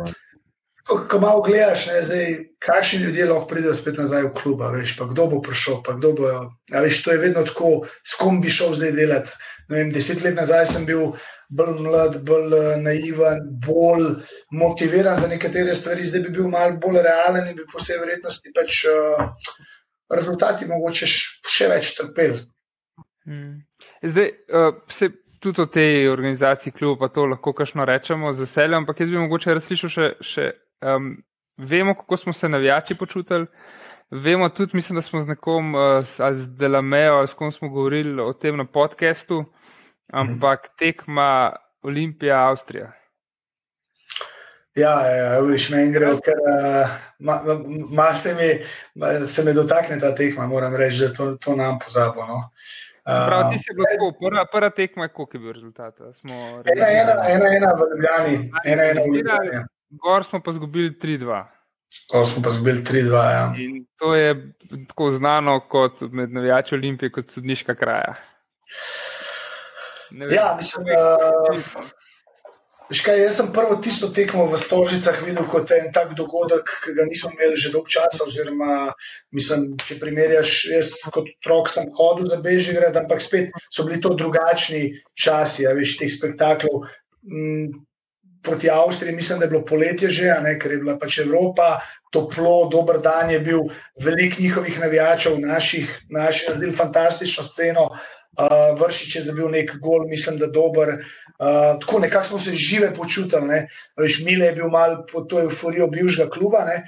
ko, malo gledaš, ne, zdaj, kakšni ljudje lahko pridejo spet nazaj v klub, veš, pa kdo bo prišel, pa kdo bo. Veš, to je vedno tako, s kom bi šel zdaj delati. Vem, deset let nazaj sem bil bolj mlad, bolj eh, naiven, bolj motiviran za nekatere stvari, zdaj bi bil malo bolj realen in bi po vsej verjetnosti pač uh, rezultati mogoče še več trpeli. Hmm. Zdaj, uh, se tudi o tej organizaciji kluba, pa to lahko kašno rečemo z veseljem, ampak jaz bi mogoče razslišal še, še um, vemo, kako smo se navijači počutili. Vemo tudi, mislim, da smo z nekom, uh, z Delamejo, s kom smo govorili o tem na podkastu, ampak tekma Olimpija, Avstrija. Ja, ja viš me in gre, ker uh, ma, ma se, mi, ma, se mi dotakne ta tekma, moram reči, da to, to nam pozabo. No. Uh, Prav, ti si bil tako, prva, prva tekma, koliko je bil rezultat? Ena, ena, ena, ena v Ljubljani, ena, ena v Ljubljani. Gor smo pa zgubili 3-2. Gor smo pa zgubili 3-2, ja. In to je tako znano kot med navijači Olimpije, kot sodniška kraja. Ja, mislim, da. Škaj, jaz sem prvo tisto tekmo v Stožicah videl kot en tak dogodek, ki ga nismo imeli že dolgo časa. Oziroma, mislim, če primerjaš, jaz kot otrok sem hodil za Bežigrad, ampak spet so bili to drugačni časi, veš, teh spektaklov. Mm, proti Avstriji, mislim, da je bilo poletje že, ne, ker je bila pač Evropa, toplo, dober dan je bil, veliko njihovih navijačev, naših, naših naredili fantastično sceno. Uh, Vršič je zabil nek gol, mislim, da dober. Uh, tako nekako smo se žive počutili. Veš, Mile je bil mal pod to euforijo bivšega kluba. Ne?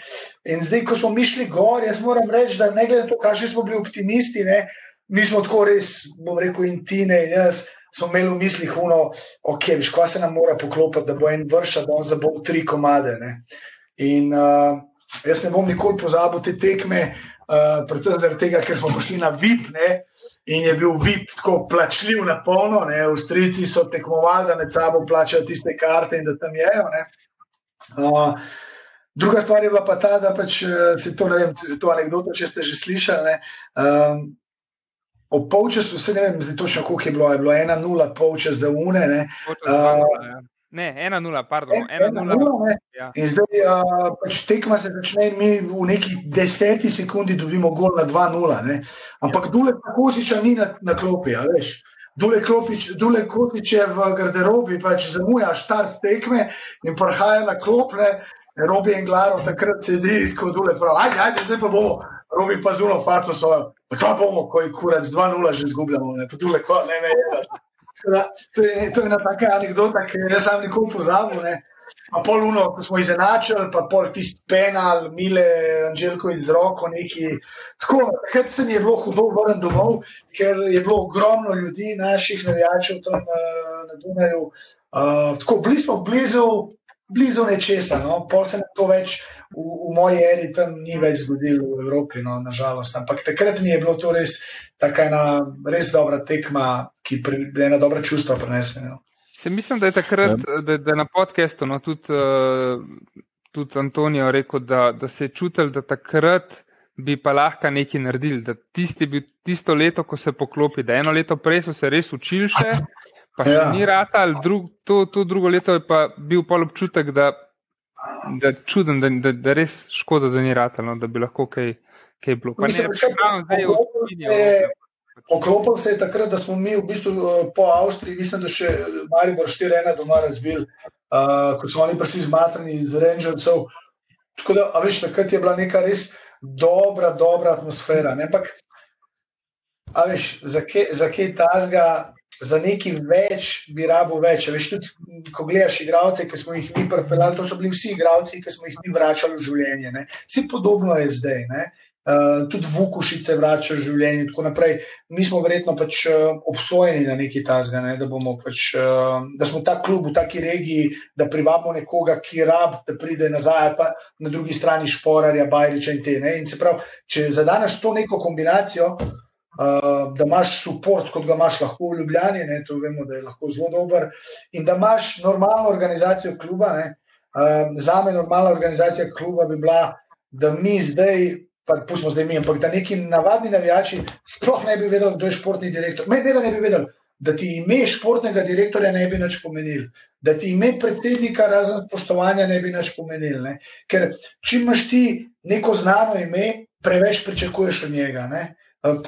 In zdaj, ko smo mišli gor, jaz moram reči, da ne glede na to, kakšni smo bili optimisti, ne? mi smo tako res, bom rekel, intine in jaz. Smo imeli v mislih, da okay, se nam mora poklopiti, da bo en vršil, da bo za bolj tri komade. Ne? In uh, jaz ne bom nikoli pozabil te tekme, uh, predvsem zaradi tega, ker smo prišli na VIP. Ne? In je bil VIP tako plačljiv na polno, ne, Avstrijci so tekmovali, da med sabo plačajo tiste karte in da tam jejo. Uh, druga stvar je bila pa ta, da pač eh, se to, ne vem, za to anegdoto, če ste že slišali. Ne, um, O polčasu, vse ne vem, zdaj točno koliko je bilo, je bilo ena nula, polčas za une. Ne, uh, ne ena nula, pardon, ena, ena nula. nula ja. In zdaj uh, pač tekma se začne in mi v neki deseti sekundi dobimo gol na 2-0. Ampak ja. dule Kosiča ni na, na klopi, veš. Dule, klopič, dule Kosič je v garderobi, pač zamuja štart tekme in prihaja na klopne. Robi in Glaro takrat sedi, kot dule, pravi, ajde, ajde, zdaj pa bomo. Robi pa zuno, faco so, pa bomo, ko je kurac 2-0 že izgubljamo, ne, pa dule, ko ne, ne, ne. To je, to je ena taka anekdota, ki je sam nikoli pozabil. Pa pol uno, ko smo izenačili, pa pol tisti penal, mile, Anželko iz roko, neki. Tako, takrat se mi je bilo hudo vrniti domov, ker je bilo ogromno ljudi, naših navijačev tam uh, na Dunaju. Uh, tako, bili smo blizu, blizu nečesa, no? pol se nam to več v, v moji eri tam ni več zgodilo v Evropi, no, nažalost. Ampak takrat mi je bilo to res tako ena res dobra tekma, ki je ena dobra čustva prenesena. No. Se mislim, da je takrat, ja. da, da je na podkastu no, tudi, uh, tudi Antonijo rekel, da, da se je čutil, da takrat bi pa lahko nekaj naredili. Da tisti bi tisto leto, ko se poklopi, da eno leto prej so se res učili še, pa ja. ni rata, ali drug, to, to drugo leto je pa bil pol občutek, da, da čuden, da, da, da res škoda, da ni rata, no, da bi lahko kaj, kaj bilo. Pa Mislim, ne, je bilo zdaj. Poklopil se je takrat, da smo mi v bistvu eh, po Avstriji, mislim, da še Maribor 4-1 doma razbil, uh, ko so oni prišli z matrami iz Rangercev. Tako da, a veš, takrat je bila neka res dobra, dobra atmosfera. Ne? Ampak, a veš, za kaj tazga za nekaj več bi rabo več. Veš, tudi, ko gledaš igralce, ki smo jih mi pripeljali, to so bili vsi igralci, ki smo jih mi vračali v življenje. Ne. Vsi podobno je zdaj. Ne. Uh, tudi Vukušice vračajo življenje in tako naprej. Mi smo verjetno pač uh, obsojeni na neki tasga, ne, da, pač, uh, da smo ta klub v taki regiji, da privabimo nekoga, ki rab, da pride nazaj, pa na drugi strani šporarja, bajriča in te. Ne. In se pravi, če zadanes to neko kombinacijo, uh, uh, da imaš podpor, kot ga imaš lahko v Ljubljani, ne, to vemo, da je lahko zelo dober, in da imaš normalno organizacijo kluba. Ne, uh, za me normalna organizacija kluba bi bila, da mi zdaj. Pa pustimo zdaj mi, ampak da neki navadni navijači sploh ne bi vedeli, kdo je športni direktor. Ne, da ne bi vedeli, da ti ime športnega direktorja ne bi nič pomenil, da ti ime predsednika, razen spoštovanja, ne bi nič pomenil. Ne? Ker če imaš ti neko znano ime, preveč pričakuješ od njega. Ne?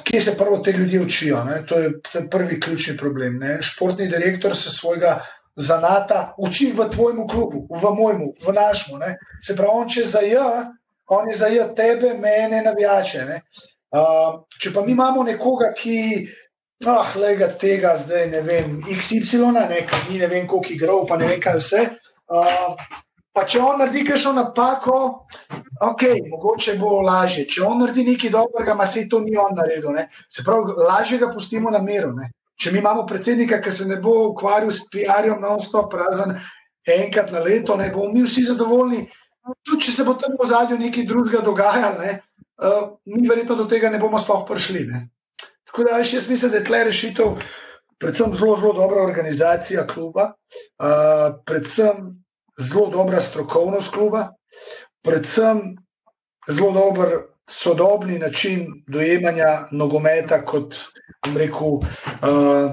Kje se prvo te ljudi učijo? Ne? To je prvi ključni problem. Ne? Športni direktor se svojega zanata uči v tvojem klubu, v mojemu, v našemu. Se pravi, on če zaja, on je zaja tebe, mene, navijače. Uh, če pa mi imamo nekoga, ki. Ah, le ga tega zdaj, ne vem, XY, ne, ni ne vem, koliko igra, pa ne vem, kaj vse. Uh, Pa če on naredi kakšno napako, ok, mogoče bo lažje. Če on naredi nekaj dobrega, ma se to ni on naredil. Ne? Se pravi, lažje ga pustimo na miru. Ne? Če mi imamo predsednika, ki se ne bo ukvarjal s PR-jem, non-stop, razen enkrat na leto, ne bomo mi vsi zadovoljni. Tudi če se bo tam v zadju nekaj drugega dogajalo, ne? uh, mi verjetno do tega ne bomo sploh prišli. Ne? Tako da jaz mislim, da je tle rešitev, predvsem zelo, zelo dobra organizacija kluba, uh, predvsem zelo dobra strokovnost kluba, predvsem zelo dober sodobni način dojemanja nogometa kot, rekel, uh,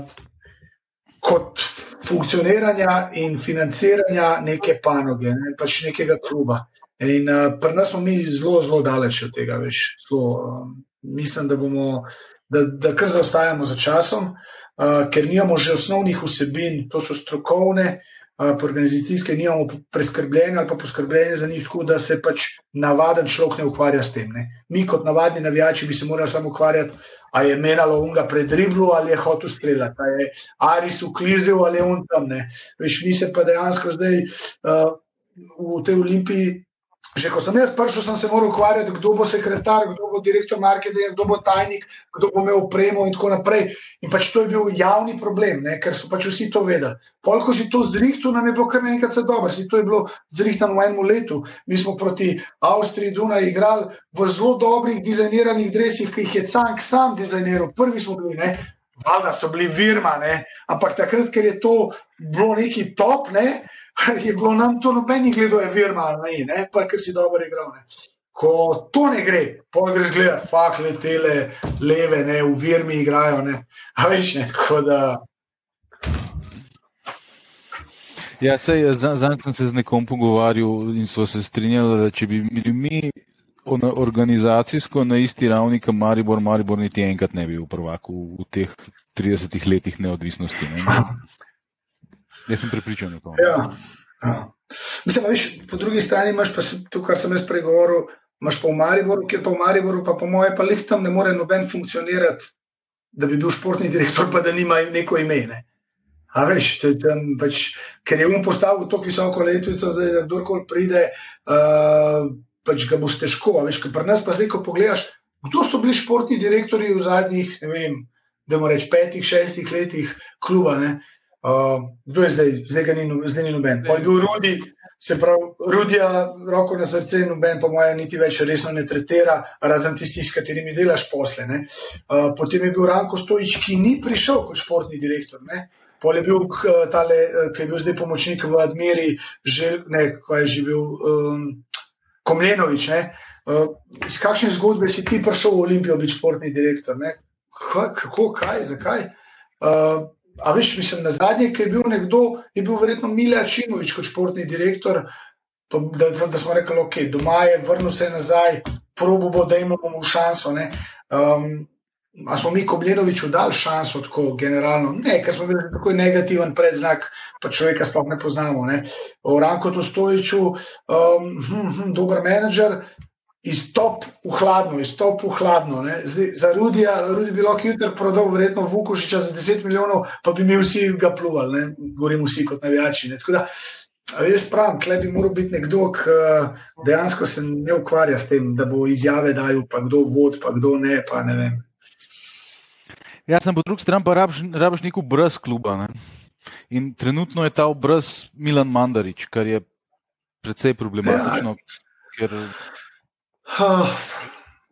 kot funkcioniranja in financiranja neke panoge, ne, pač nekega kluba. In uh, pri nas smo mi zelo, zelo daleč od tega, veš. Zelo, uh, mislim, da bomo. Da, da kar zaostajamo za časom, uh, ker nimamo že osnovnih vsebin, to so strokovne, uh, organizacijske nimamo preskrbljene ali pa poskrbljene za njih, tako da se pač navaden človek ne ukvarja s tem. Ne. Mi, kot navadni navijači, bi se morali samo ukvarjati, ali je menalo unga pred riblo ali je hotel streljati, ali je Aris uklizel ali je on tam. Veš, mi se pa dejansko zdaj uh, v tej olimpiji Že ko sem jaz prišel, sem se moral ukvarjati, kdo bo sekretar, kdo bo direktor marketinga, kdo bo tajnik, kdo bo imel opremo in tako naprej. In pač to je bil javni problem, ne? ker so pač vsi to vedeli. Polko si to zrihtel, nam je bilo kar nekaj dobro, si to je bilo zrihtano v enem letu. Mi smo proti Avstriji Duna igrali v zelo dobrih dizajniranih dresih, ki jih je Cank sam dizajniral. Prvi smo bili, ne? Valjda so bili virma, ne? ampak takrat, ker je to bilo neki top, ne? je bilo nam to nobenih gledov, je virma, ne, ne, pa ker si dobro igral. Ne. Ko to ne gre, pa greš gledati, fakle, tele, leve, ne, v virmi igrajo, ne, a več ne, tako da. Ja, sej, zdaj sem se z nekom pogovarjal in smo se strinjali, da če bi bili mi organizacijsko na isti ravni, kot Maribor, Maribor niti enkrat ne bi bil prvak v, v teh 30 letih neodvisnosti. Ne. Jaz sem pripričan o tem. Ja, ja. Mislim, viš, po drugi strani imaš pa to, kar sem jaz pregovoril, imaš pa v Mariboru, kjer pa v Mariboru, pa po moje, pa lih tam ne more noben funkcionirati, da bi bil športni direktor, pa da nima neko ime. Ne? A veš, tam, pač, ker je um postavil tako visoko letvico, da kdorkoli pride, uh, pač ga boš težko. Veš, ker pri nas pa zdaj, ko pogledaš, kdo so bili športni direktori v zadnjih, ne vem, da reči, petih, šestih letih kluba. Ne? Uh, kdo je zdaj, zdaj ga ni, zdaj ni noben. Pa je bil Rudi, se pravi, Rudija, roko na srce, noben, po mojem, niti več resno ne tretira, razen tistih, s katerimi delaš posle. Uh, potem je bil Ranko Stojič, ki ni prišel kot športni direktor. Ne? Pol je bil tale, ki je bil zdaj pomočnik v Admiri, že ne, ko je že bil um, Komljenovič. Uh, iz kakšne zgodbe si ti prišel v Olimpijo biti športni direktor? Ne? Kako, kaj, zakaj? Uh, A veš, mislim, na zadnje, ki je bil nekdo, je bil verjetno Mila Čimovič kot športni direktor, pa, da, da smo rekli, ok, doma je, vrnil se nazaj, probo bo, da imamo mu šanso. Um, a smo mi Koblinoviču dali šanso tako generalno? Ne, ker smo bili tako negativen predznak, pa človeka sploh ne poznamo. Ne? O Ranko Tostojiču, um, hm, hm, dober menedžer, izstop v hladno, izstop v hladno. Zdaj, za Rudija, Rudi bi lahko jutri prodal, verjetno Vukošiča za 10 milijonov, pa bi mi vsi ga pluvali, govorimo vsi kot navijači. Jaz pravim, tle bi moral biti nekdo, ki dejansko se ne ukvarja s tem, da bo izjave dajal, pa kdo vod, pa kdo ne. Pa ne Jaz sem po drugi strani pa rabiš, rabiš neko brez kluba. Ne? In trenutno je ta obraz Milan Mandarič, kar je precej problematično. Ja. Ker Uh,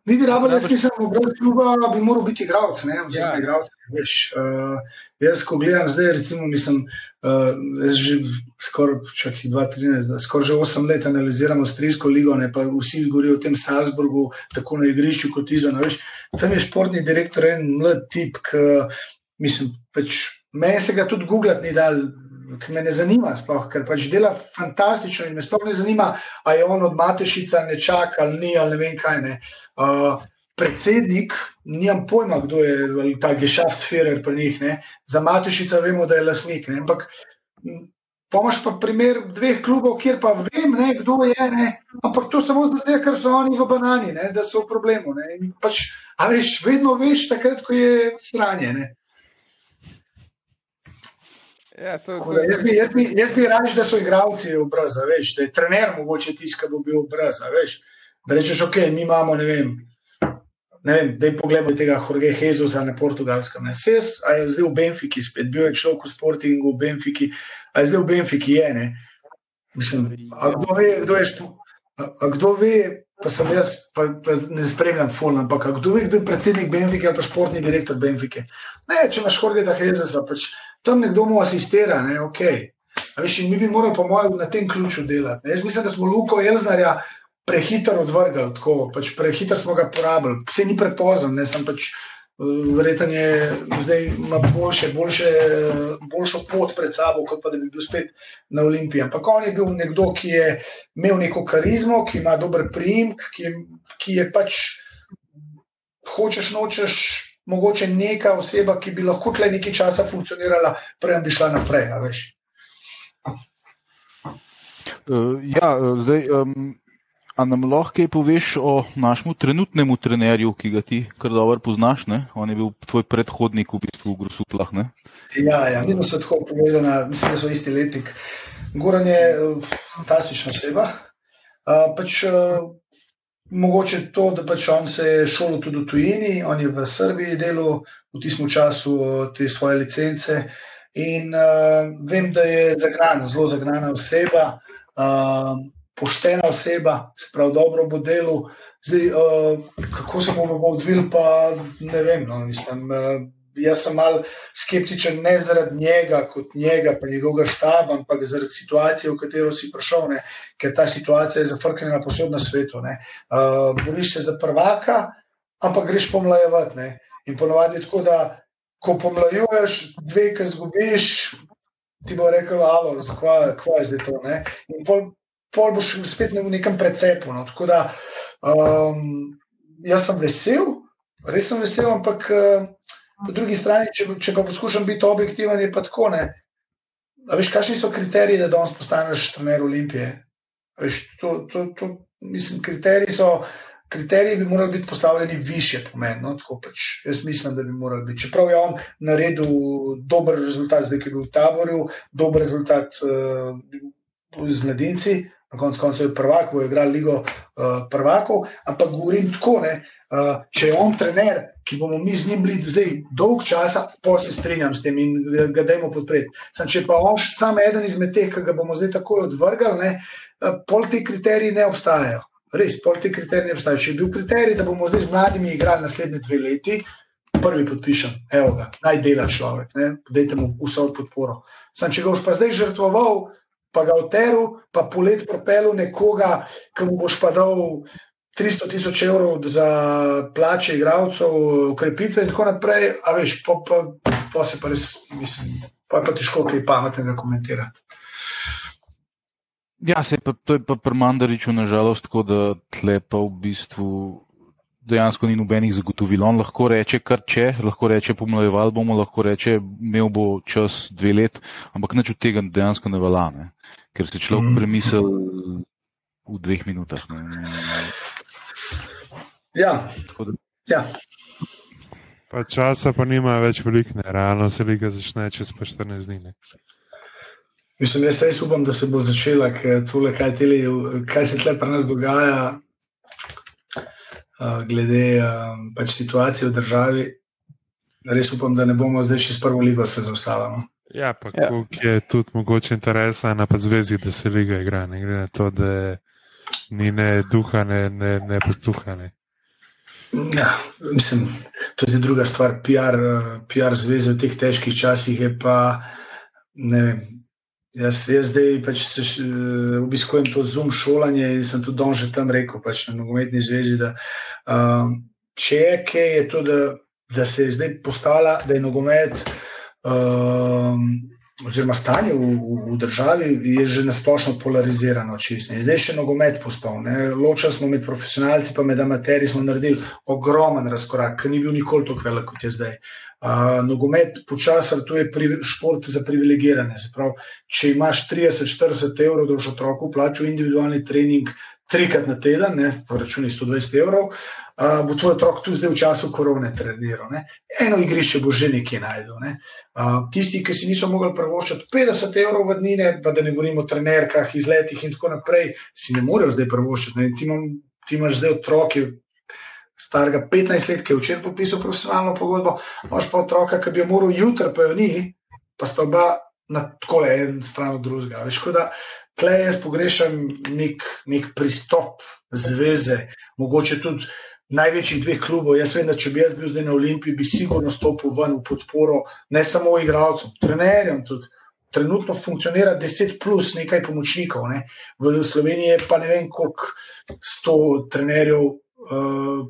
mi bi rabili, jaz v brez kluba, bi moral biti igralec, ne, oziroma ja. igralec, veš. Uh, jaz, ko gledam zdaj, recimo, mislim, uh, že skoraj, čak jih 2-13, skoraj že 8 let analiziramo Avstrijsko ligo, ne, pa vsi govorijo o tem Salzburgu, tako na igrišču kot izven, veš. Tam je športni direktor en mlad tip, ki, mislim, pač, meni se ga tudi googlati ni dal, ki me ne zanima, sploh, ker pač dela fantastično in me sploh ne zanima, ali je on od Matešica nečak ali ni, ali ne vem kaj. Ne. Uh, predsednik, nimam pojma, kdo je ta gešaftferer pri njih. Ne. Za Matešica vemo, da je lasnik. Ne. Ampak pomaš pa primer dveh klubov, kjer pa vem, ne, kdo je. Ne. Ampak to samo zato, ker so oni v banani, ne, da so v problemu. Pač, a veš, vedno veš, takrat, ko je sranje. Ne. Ja, to, to, jaz, bi, jaz, bi, jaz bi rad, da so igravci obraza, veš, da je trener mogoče tisti, ki bo bil obraza. Da rečeš, ok, mi imamo, ne vem, ne vem da je pogled tega Jorge Jezusa na portugalskem. Ses, a je zdaj v Benfiki, spet bil je človek v sportingu v Benfiki, a je zdaj v Benfiki je. Ne? Mislim, a kdo ve, kdo je špo, a, a kdo ve, pa sem jaz, pa, pa ne spremljam ful, ampak kdo ve, kdo je predsednik Benfike ali pa športni direktor Benfike. Ne, če imaš Jorge Jezusa, pač tam nekdo mu asistira, ne, ok. Veš, mi bi morali, po mojem, na tem ključu delati. Ne. Jaz mislim, da smo Luko Elznarja prehitro odvrgli, tako, pač prehitro smo ga porabili, vse ni prepozen, ne sem pač. Verjetno je zdaj ima boljše, boljše, boljšo pot pred sabo, kot pa da bi bil spet na Olimpiji. Ampak on je bil nekdo, ki je imel neko karizmo, ki ima dober primek, ki, ki je pač, hočeš, nočeš, mogoče neka oseba, ki bi lahko tle nekaj časa funkcionirala, prej bi šla naprej. Uh, ja, eh, zdaj, um, a nam lahko kaj poveš o našemu trenutnemu trenerju, ki ga ti kar dobro poznaš? Ne? On je bil tvoj predhodnik v bistvu v Grusuplah. Ne? Ja, ja mi smo tako povezani, mislim, da so isti letnik. Goran je uh, fantastična oseba. Uh, pač, uh, mogoče to, da pač on se je šolil tudi v tujini, on je v Srbiji delal v tistem času te svoje licence. In uh, vem, da je zagnana, zelo zagnana oseba, uh, poštena oseba, se pravi, dobro bo delal. Zdaj, uh, kako se bomo odvili, pa ne vem. No, mislim, uh, jaz sem mal skeptičen, ne zaradi njega, kot njega, pa njegovega štaba, ampak zaradi situacije, v katero si prišel, ne, ker ta situacija je zafrknjena posod na svetu. Uh, boriš se za prvaka, ampak greš pomlajevati. In ponovadi je tako, da ko pomlajuješ, dve, ki zgubiš, ti bo rekel, alo, kva je zdaj to. Ne? In pol, pol boš spet v nekem precepu. No? Tako da um, jaz sem vesel, res sem vesel, ampak. Uh, Po drugi strani, če, če pa poskušam biti objektiven, je pa tako. Ne? A veš, kakšni so kriteriji, da danes postaneš trener Olimpije? Veš, to, to, to, mislim, kriteriji, so, kriteriji bi morali biti postavljeni više po meni. No? Pač, jaz mislim, da bi morali biti. Čeprav je on naredil dober rezultat, zdaj ki je bil v taboru, dober rezultat uh, z mladinci, na koncu koncev je prvak, bo igral ligo uh, prvakov, ampak govorim tako, ne, uh, če je on trener, ki bomo mi z njim bili zdaj dolg časa, pa se strinjam s tem in ga dajmo podpreti. Sam, če pa on samo eden izmed teh, ki ga bomo zdaj takoj odvrgali, ne, uh, pol ti kriteriji ne obstajajo. Res, pol ti kriteriji ne obstajajo. Če je bil kriterij, da bomo zdaj z mladimi igrali naslednje dve leti, prvi podpišem, evo ga, naj dela človek, ne, dajte mu vso podporo. Sam, če ga boš pa zdaj žrtvoval, pa ga oteru, pa polet propelu nekoga, ki mu boš pa dal 300 tisoč evrov za plače igralcev, ukrepitve in tako naprej, a veš, pa, pa, pa se pa res, mislim, pa je pa težko kaj pametnega komentirati. Ja, se pa, to je pa pri Mandariču nažalost tako, da tle pa v bistvu dejansko ni nobenih zagotovil. On lahko reče, kar če, lahko reče, pomlajeval bomo, lahko reče, imel bo čas dve let, ampak nič od tega dejansko ne velja. Ne? ker si človek mm. premislil v dveh minutah. Ne. Ja. ja. Pa časa pa nima več veliko, realno se liga začne čez 14 dni. Mislim, jaz res upam, da se bo začela, ker tole, kaj, tele, kaj se tle pri nas dogaja, glede pač situacije v državi. Res upam, da ne bomo zdaj še s prvo ligo se zaustavili. Ja, pa ja. koliko je tudi mogoče interesa na zvezi, da se liga igra, ne glede na to, da ni ne duha, ne, ne, ne posluha. Ja, mislim, to je druga stvar. PR, PR zveze v teh težkih časih je pa. Jaz, jaz zdaj pač se, obiskujem to zum šolanje in sem tudi že tam rekel, pač na nogometni zvezi, da um, če je kaj, je to, da, da se je zdaj postala, da je nogomet um, oziroma stanje v, v, v državi je že nasplošno polarizirano. Čistne. Zdaj še nogomet postal. Ločen smo med profesionalci, pa med amateri smo naredili ogromen razkorak, ki ni bil nikoli tako velik kot je zdaj. Uh, nogomet počasi vrtuje šport za privilegirane. Pravi, če imaš 30-40 evrov, da boš otroku plačal individualni trening trikrat na teden, ne, v računi 120 evrov, uh, bo tvoj otrok tu zdaj v času korone treniral. Ne? Eno igrišče bo že nekje najdel. Ne? Uh, tisti, ki si niso mogli prvoščati 50 evrov v dnine, pa da ne govorimo o trenerkah, izletih in tako naprej, si ne morejo zdaj prvoščati. Ti, ti imaš zdaj otroke. Starega 15 let, ki je včeraj podpisal profesionalno pogodbo, imaš pa otroka, ki bi jo moral jutri, pa jo ni, pa sta oba na tako le en stran od drugega. Veš, da tle jaz pogrešam nek, nek pristop zveze, mogoče tudi največjih dveh klubov. Jaz vem, da če bi jaz bil zdaj na Olimpiji, bi sigurno stopil ven v podporo ne samo igralcem, trenerjem tudi. Trenutno funkcionira 10 plus nekaj pomočnikov, ne. v Sloveniji je pa ne vem koliko sto trenerjev,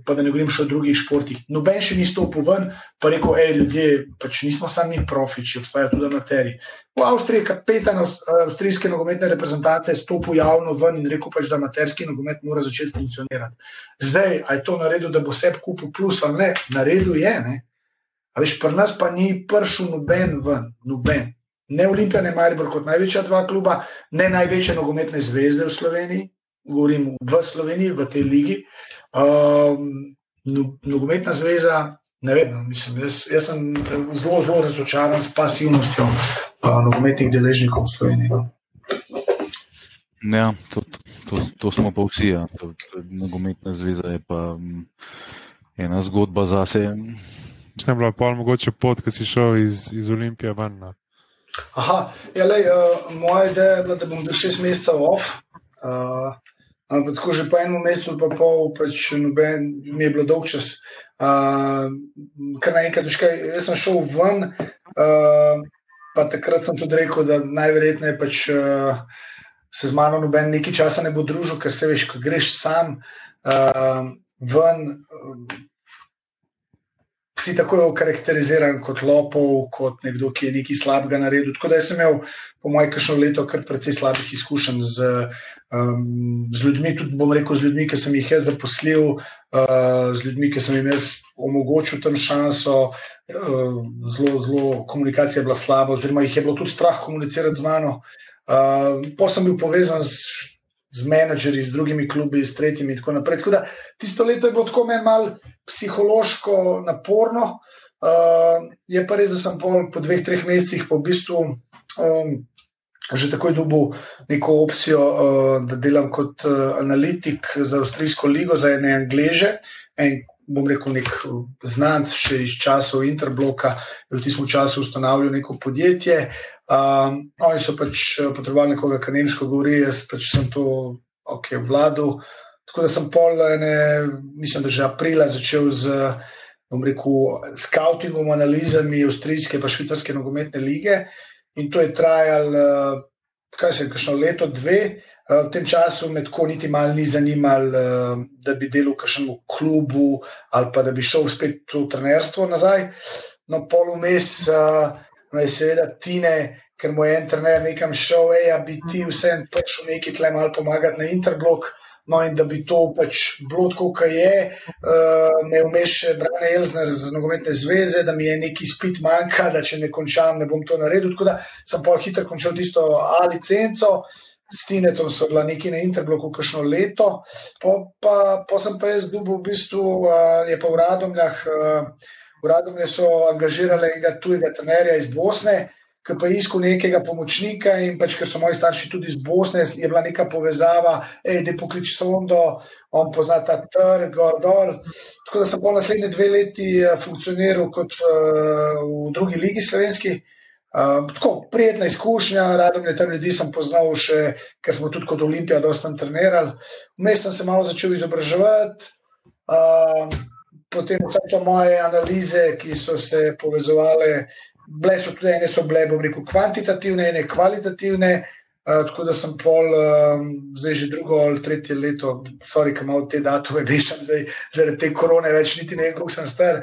pa da ne govorim še o drugih športih. Noben še ni stopil ven, pa rekel, hej, ljudje, pač nismo sami profiči, obstajajo tudi amateri. V Avstriji je kapetan avstrijske nogometne reprezentance stopil javno ven in rekel, pač, da amaterski nogomet mora začeti funkcionirati. Zdaj, a je to naredil, da bo vse kupil plus ali ne? Naredil je, ne. A veš, pri nas pa ni prišel noben ven, noben. Ne Olimpija, ne Maribor kot največja dva kluba, ne največje nogometne zvezde v Sloveniji, govorim v Sloveniji, v tej ligi. Um, nogometna zveza, ne vem, no, mislim, jaz, jaz sem zelo, zelo razočaran s pasivnostjo uh, nogometnih deležnikov v Sloveniji. No. Ja, to, to, to smo pa vsi. Ja. To, to, nogometna zveza je pa um, ena zgodba za sebe. Če ne bi bila pol mogoče pot, ki si šel iz, iz Olimpije ven. No. Aha, ja, lej, uh, moja ideja je bila, da bom bil šest mesecev off. Uh, ampak tako že po enem mesecu, pa pol, pač noben, mi je bilo dolg čas. Uh, kar naenkrat, jaz sem šel ven, uh, pa takrat sem tudi rekel, da najverjetneje pač. Uh, se z mano noben nekaj časa ne bo družil, ker se veš, ko greš sam uh, ven. Uh, Si tako okarakteriziran kot lopov, kot nekdo, ki je nekaj slabega naredil. Tako da sem imel, po mojem, kakšno leto, kar precej slabih izkušenj z, um, z ljudmi, tudi bom rekel, z ljudmi, ki sem jih jaz zaposlil, uh, z ljudmi, ki sem jim jaz omogočil tam šanso. Uh, zelo, zelo komunikacija je bila slaba, oziroma jih je bilo tudi strah komunicirati z mano. Uh, pa sem bil povezan z, z menedžerji, z drugimi klubi, s tretjimi in tako naprej. Tako da, tisto leto je bilo tako meni malo psihološko naporno. Uh, je pa res, da sem po, po dveh, treh mesecih po bistvu um, že takoj dobil neko opcijo, uh, da delam kot uh, analitik za Avstrijsko ligo, za ene Angleže. En, bom rekel, nek znanc še iz časov Interbloka, v tistem času ustanovil neko podjetje. Um, oni so pač eh, potrebovali nekoga, ki nemško govori, jaz pač sem to ok, vladal. Tako da sem pol, ene, mislim, da že aprila začel z, bom rekel, scoutingom, analizami avstrijske in švicarske nogometne lige. In to je trajalo, eh, kaj se je, kakšno leto, dve. Eh, v tem času me tako niti malo ni zanimalo, da bi delal v kakšnem klubu ali pa da bi šel spet v trenerstvo nazaj. No, pol. Uh, No, je seveda Tine, ker mu je en trener nekam šel, ej, a bi ti vsem pač v neki tle malo pomagati na Interblok. No, in da bi to pač bilo tako, kot je, uh, me vmeš še Brane Elzner z nogometne zveze, da mi je neki spit manjka, da če ne končam, ne bom to naredil. Tako da sem pa hitro končal tisto A licenco, s Tinetom so bila neki na Interbloku kakšno leto, pa, pa, pa sem pa jaz dubil v bistvu, uh, je pa v Radomljah. Uh, Uradom so angažirali enega tujega trenerja iz Bosne, ki pa je iskal nekega pomočnika. In pač, ker so moji starši tudi iz Bosne, je bila neka povezava, da je poklič sondo, on pozna ta trg, gor dol. Tako da sem po naslednje dve leti eh, funkcioniral kot uh, v drugi ligi slovenski. Uh, tako prijetna izkušnja, radom je tam ljudi poznal še, ker smo tudi kot Olimpija dosta trenirali. Vmes sem se malo začel izobraževati. Uh, potem vse to moje analize, ki so se povezovale, bile so tudi ene, so bile, bom rekel, kvantitativne, ene kvalitativne. Uh, tako da sem pol, uh, zdaj že drugo ali tretje leto, sorry, ki imam te datume, vešam zdaj zaradi te korone, več niti ne vem, koliko sem star.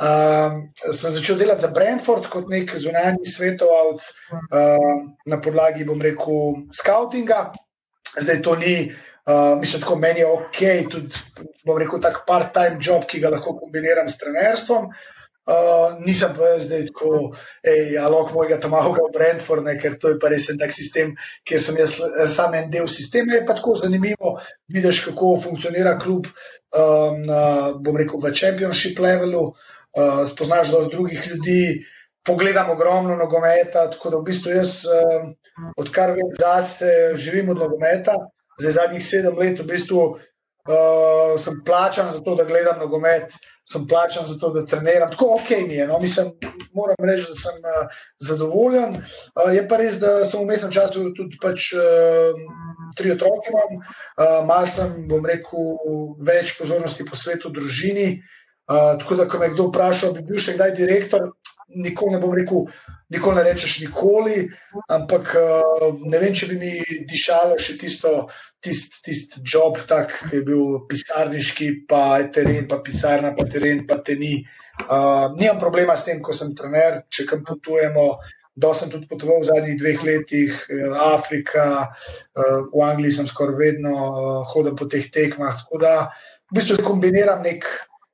Uh, sem začel delati za Brentford kot nek zunanji svetovalec uh, na podlagi, bom rekel, scoutinga. Zdaj to ni. Uh, mislim, tako meni je ok, tudi bom rekel, tak part-time job, ki ga lahko kombiniram s trenerstvom. Uh, nisem pa zdaj tako, ej, alok mojega tam avga v Brentford, ne, ker to je pa res en tak sistem, kjer sem jaz sam en del sistema. Je pa tako zanimivo, vidiš, kako funkcionira klub, um, na, bom rekel, v championship levelu, uh, spoznaš dosti drugih ljudi, pogledam ogromno nogometa, tako da v bistvu jaz, um, odkar vem zase, živim od nogometa za zadnjih sedem let v bistvu uh, sem plačan za to, da gledam nogomet, sem plačan za to, da treniram. Tako ok mi je. No? Mislim, moram reči, da sem uh, zadovoljen. Uh, je pa res, da sem v mestnem času tudi pač, uh, tri otroke imam, uh, malo sem, bom rekel, več pozornosti po svetu, družini. Uh, tako da, ko me kdo vpraša, bi bil še kdaj direktor, nikoli ne bom rekel, nikoli ne rečeš nikoli, ampak eh, ne vem, če bi mi dišalo še tisto, tisti tist job, tak, ki je bil pisarniški, pa teren, pa pisarna, pa teren, pa te ni. Uh, nimam problema s tem, ko sem trener, če kam potujemo. Do sem tudi potoval v zadnjih dveh letih, eh, Afrika, v Angliji sem skoraj vedno hodil po teh tekmah. Tako da v bistvu kombiniram nek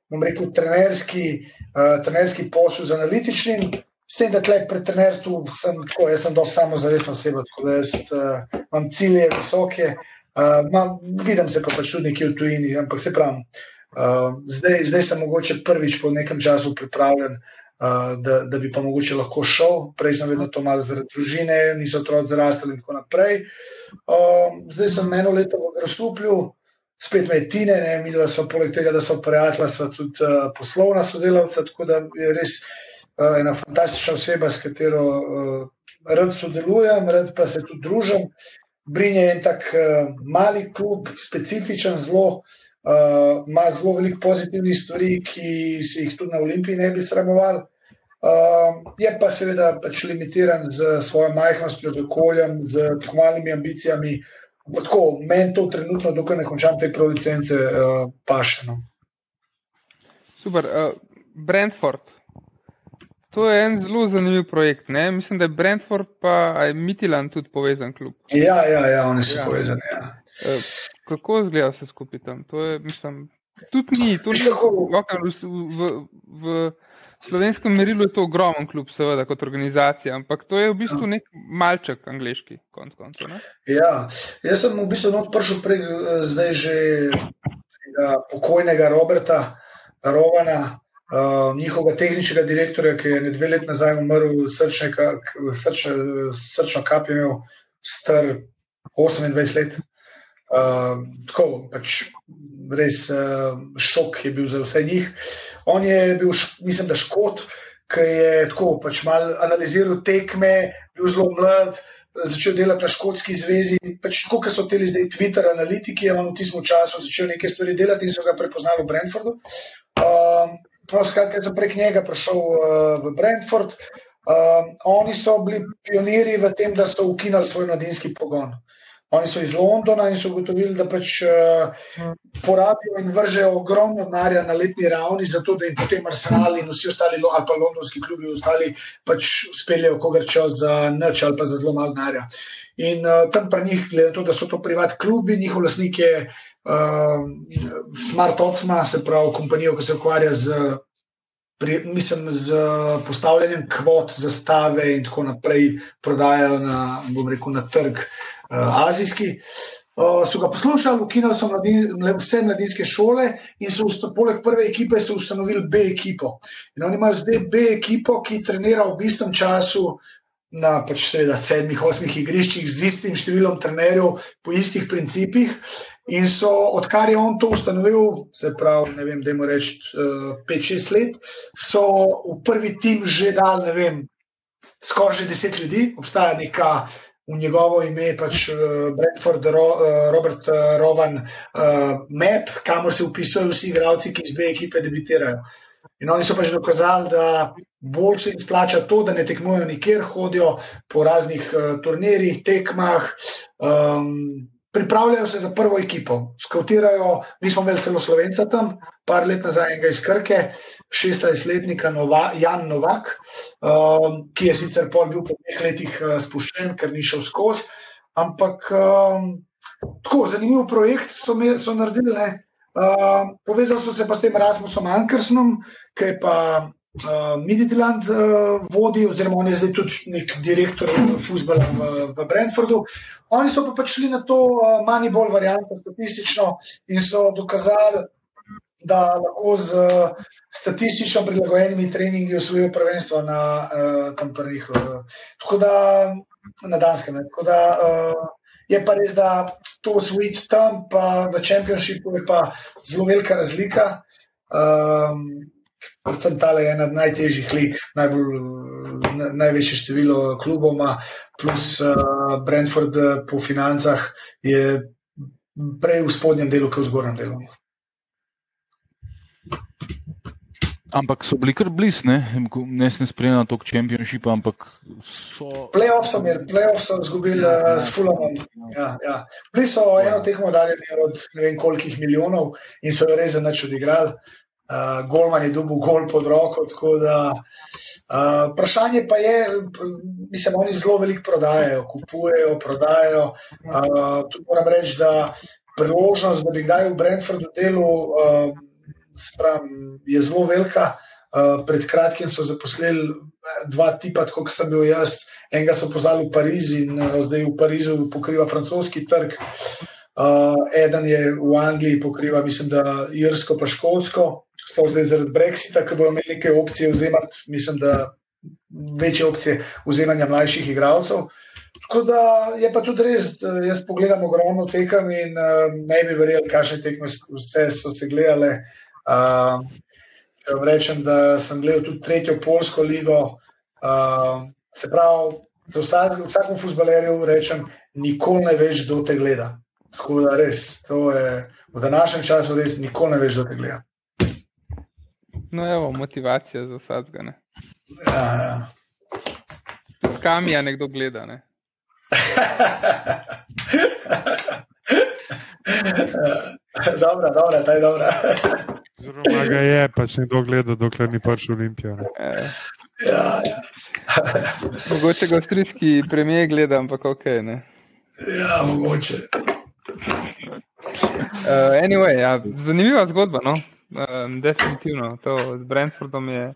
bom rekel, trenerski, uh, trenerski posel z analitičnim. S tem, da tleh pri trenerstvu sem tako, jaz sem dosti samozavestna oseba, tako da jaz, uh, imam cilje visoke, uh, mam, vidim se pa pač tudi nekje v tujini, ampak se pravim, uh, zdaj, zdaj sem mogoče prvič po nekem času pripravljen uh, da, da bi pa mogoče lahko šel. Prej sem vedno to malo zaradi družine, niso otroci zrastali in tako naprej. Uh, zdaj sem eno leto v Grosuplju, spet me tine, ne, mi dva smo poleg tega, da smo prijatelja, smo tudi uh, poslovna sodelavca, tako da je res uh, ena fantastična oseba, s katero uh, rad sodelujem, rad pa se tudi družim. Brinje je en tak uh, mali klub, specifičen, zelo uh, ima zelo veliko pozitivnih stvari, ki se jih tudi na Olimpiji ne bi sramoval. Uh, je pa seveda pač limitiran z svojo majhnostjo, z okoljem, z tekmovalnimi ambicijami. Tako, meni to trenutno, dokaj ne končam te prolicence, uh, pašeno. Super. Uh, Brentford. To je en zelo zanimiv projekt. Ne? Mislim, da je Brentford in Midland tudi povezan klub. Ja, ja, ja oni so ja. povezani. Ja. Kako izgleda vse skupaj tam? To je, mislim, tudi ni, to ni v, v, v slovenskem merilu je to ogromen klub, seveda, kot organizacija, ampak to je v bistvu ja. nek malček angliški, konc koncev. Ja, jaz sem v bistvu odprl prej, zdaj že pokojnega Roberta Rovana. Uh, njihovega tehničnega direktorja, ki je dve leti nazaj umrl, srčno kap, imel star 28 let. Uh, tako, pač res uh, šok je bil za vse njih. On je bil, mislim, da škot, ki je tako pač mal analiziral tekme, bil zelo mlad. Začel delati na Škotski zvezi, pač tako, kot so ti zdaj Twitter analitiki, je on v tistem času začel nekaj stvari delati in so ga prepoznali v Brentfordu. Um, no, skratka, sem prek njega prišel uh, v Brentford. Um, oni so bili pionirji v tem, da so ukinili svoj mladinski pogon. Uh, Oni so iz Londona in so ugotovili, da pač uh, porabijo in vržejo ogromno denarja na letni ravni, zato da jim potem Arsenal in vsi ostali, ali pa londonski klubi, ostali pač speljejo kogar čas za noč ali pa za zelo malo denarja. In uh, tam pri njih, glede na to, da so to privat klubi, njihov lasnik je uh, Smart Otsma, se pravi kompanijo, ki se ukvarja z. Pri, mislim, z postavljanjem kvot, zastave in tako naprej, prodajajo na, rekel, na trg uh, azijski. Uh, so ga poslušali, ukinili so mladin, vse mladinske šole in so usta, poleg prve ekipe ustanovili B ekipo. In oni imajo zdaj B ekipo, ki trenira v istem času na pač seveda, sedmih, osmih igriščih z istim številom trenerjev po istih principih. In so, odkar je on to ustanovil, se pravi, ne vem, da jim rečem, uh, 5-6 let, so v prvi tim že dal, ne vem, skoraj že 10 ljudi, obstaja neka v njegovo ime, pač uh, Bradford, Ro, uh, Robert uh, Rowan, uh, Map, kamor se upisujejo vsi igralci, ki iz B ekipe debitirajo. In oni so pač dokazali, da bolj se jim splača to, da ne tekmujejo nikjer, hodijo po raznih uh, turnirjih, tekmah. Um, pripravljajo se za prvo ekipo, skautirajo. Mi smo imeli celo slovenca tam, par let nazaj, enega iz Krke, 16-letnika Nova, Jan Novak, um, ki je sicer pol bil po dveh letih uh, spuščen, ker ni šel skozi. Ampak um, tako zanimiv projekt so, me, so naredili. Uh, povezali so se pa s tem Rasmusom Ankersom, ki je pa uh, Midland uh, vodi, oziroma on je zdaj tudi nek direktor futbola v, v Brentfordu. Oni so pa pač šli na to uh, manj bolj variantno, statistično in so dokazali, da lahko z uh, statistično prilagojenimi treningi osvojijo prvenstvo na uh, tam prvih. Uh, tako da na Danskem. Tako da uh, je pa res, da to osvojiti tam, pa v Championshipu je pa zelo velika razlika. Um, predvsem ta je ena najtežjih lig, najbolj, največje število klubov, ima, plus uh, Brentford po financah je prej v spodnjem delu, kot v zgornjem delu. Ampak so bili kar blizu, ne, ne smem spremljati tog čempionšipa, ampak so. Playoff so imeli, playoff so izgubili ja, uh, s Fulamom. Ja, ja. Bili so ja. eno tekmo daljni od ne vem kolikih milijonov in so jo res za nič odigrali uh, Golman je dobil gol pod roko. Da, uh, vprašanje pa je, mislim, oni zelo veliko prodajajo, kupujejo, prodajajo. Uh, tu moram reči, da priložnost, da bi kdaj v Brentfordu delal, uh, je zelo velika. Uh, pred kratkim so zaposlili dva tipa, kot sem bil jaz. Enega so poznali v Parizu in uh, zdaj v Parizu pokriva francoski trg. Uh, eden je v Angliji pokriva, mislim, da Irsko, pa Škotsko, sploh zdaj zaradi Brexita, ki bodo imeli neke opcije vzemati, mislim, da večje opcije vzemanja mlajših igralcev. Tako da je pa tudi res, jaz pogledam ogromno tekem in uh, ne bi verjel, kakšne tekme vse so se gledale. Uh, če vam rečem, da sem gledal tudi tretjo polsko ligo, uh, se pravi, za vsak, vsakom futbalerju rečem, nikoli ne veš, kdo te gleda. Tako da res, to je v današnjem času res nikoli ne veš, kdo te gleda. No, evo, motivacija za vsakega. Ja, ja. Kam je nekdo gleda? Ne? dobra, dobra, ta je dobra. Zelo ga je, pač nekdo gleda, dokler ni pač Olimpija. Ja, ja. Mogoče ga avstrijski premijer gleda, ampak ok. Ne? Ja, mogoče. Uh, anyway, ja, zanimiva zgodba. No? Um, definitivno, to z Brentfordom je.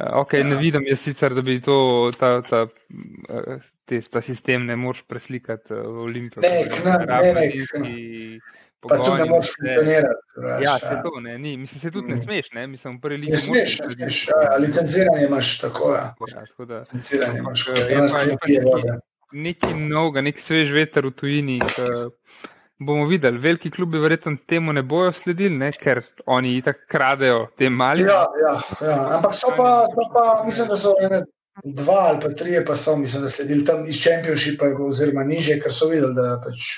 Uh, okay, ne vidim, jaz sicer, da bi to, ta, ta, te, ta sistem ne moš preslikati v Olimpijo. Ne, ne, ne, ne. Pa tudi ne moreš funkcionirati. Ja, se to ne, ni. Mislim, se tudi ne smeš, ne, mislim, prvi. Ne smeš, ne smeš, ja, licenciranje imaš tako, ja. Ja, tako da. Licenciranje imaš, kot danes je ne pa pije vode. Nekaj novega, nek svež veter v tujini. K, bomo videli, veliki klubi verjetno temu ne bojo sledili, ne, ker oni itak kradejo te mali. Ja, ja, ja. Ampak so pa, so pa, mislim, da so ene dva ali pa trije, pa so, mislim, da sledili tam iz Championshipa, oziroma niže, ker so videli, da pač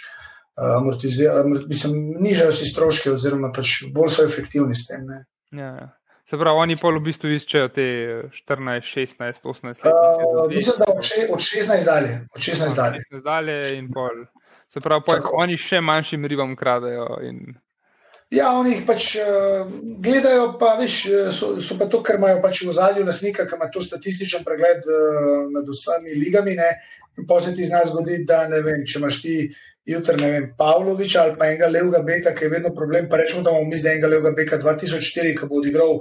amortizirajo, amort, mislim, nižajo si stroške, oziroma pač bolj so efektivni s tem. Ne. Ja, ja. Se pravi, oni pol v bistvu iščejo te 14, 16, 18 let. Uh, mislim, da od, še, od 16 dalje. Od 16 dalje. Dalje in pol. Se pravi, Tako. oni še manjšim ribam kradejo. In... Ja, oni jih pač uh, gledajo, pa veš, eh, so, so pa to, ker imajo pač v zadju lasnika, ki ima to statističen pregled uh, nad vsemi ligami. Ne? In pa se ti zna zgoditi, da ne vem, če imaš ti jutri, ne vem, Pavloviča ali pa enega levega beka, ki je vedno problem. Pa rečemo, da bomo mi zdaj enega levega beka 2004, ki bo odigral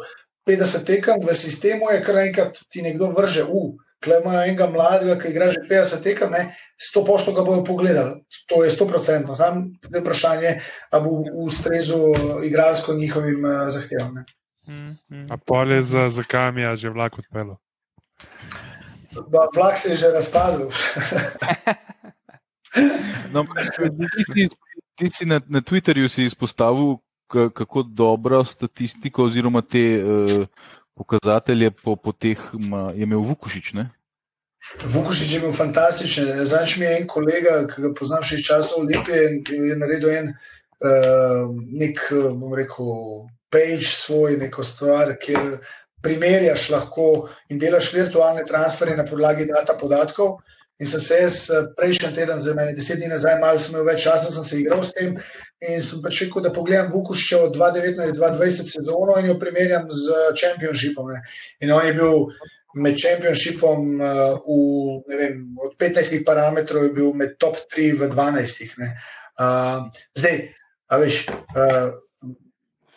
50 tekem v sistemu, je kar enkrat ti nekdo vrže v. Klej ima enega mladega, ki igra že 50 tekem, ne, 100 pošto ga bojo pogledali. To je 100%. Sam je vprašanje, ali bo ustrezal igralsko njihovim uh, zahtevam. ne. Mm, mm. A pol je za, za kamija že vlak odpelo. Vlak se je že razpadel. No, ampak, ti si, ti si na, na Twitterju si izpostavil, ka- kako dobro statistiko oziroma te uh, pokazatelje po, po teh ma, je imel Vukušič. Ne? Vukušič je bil fantastičen. Zdaj mi je en kolega, ki ga poznam še iz časa Olimpije, in ki je naredil en uh, nek, eh, bom rekel, page svoj, neko stvar, kjer primerjaš lahko in delaš virtualne transferje na podlagi data podatkov. In sem se jaz eh, prejšnji teden, mene deset dni nazaj, malo sem imel več časa, sem se igral s tem in sem pač rekel, da pogledam Vukušiča od 2019-2020 sezono in jo primerjam z Championshipom. Ne. In on je bil med Championshipom uh, v, vem, od 15 parametrov je bil med top 3 v 12. ne. Uh, zdaj, a veš, uh,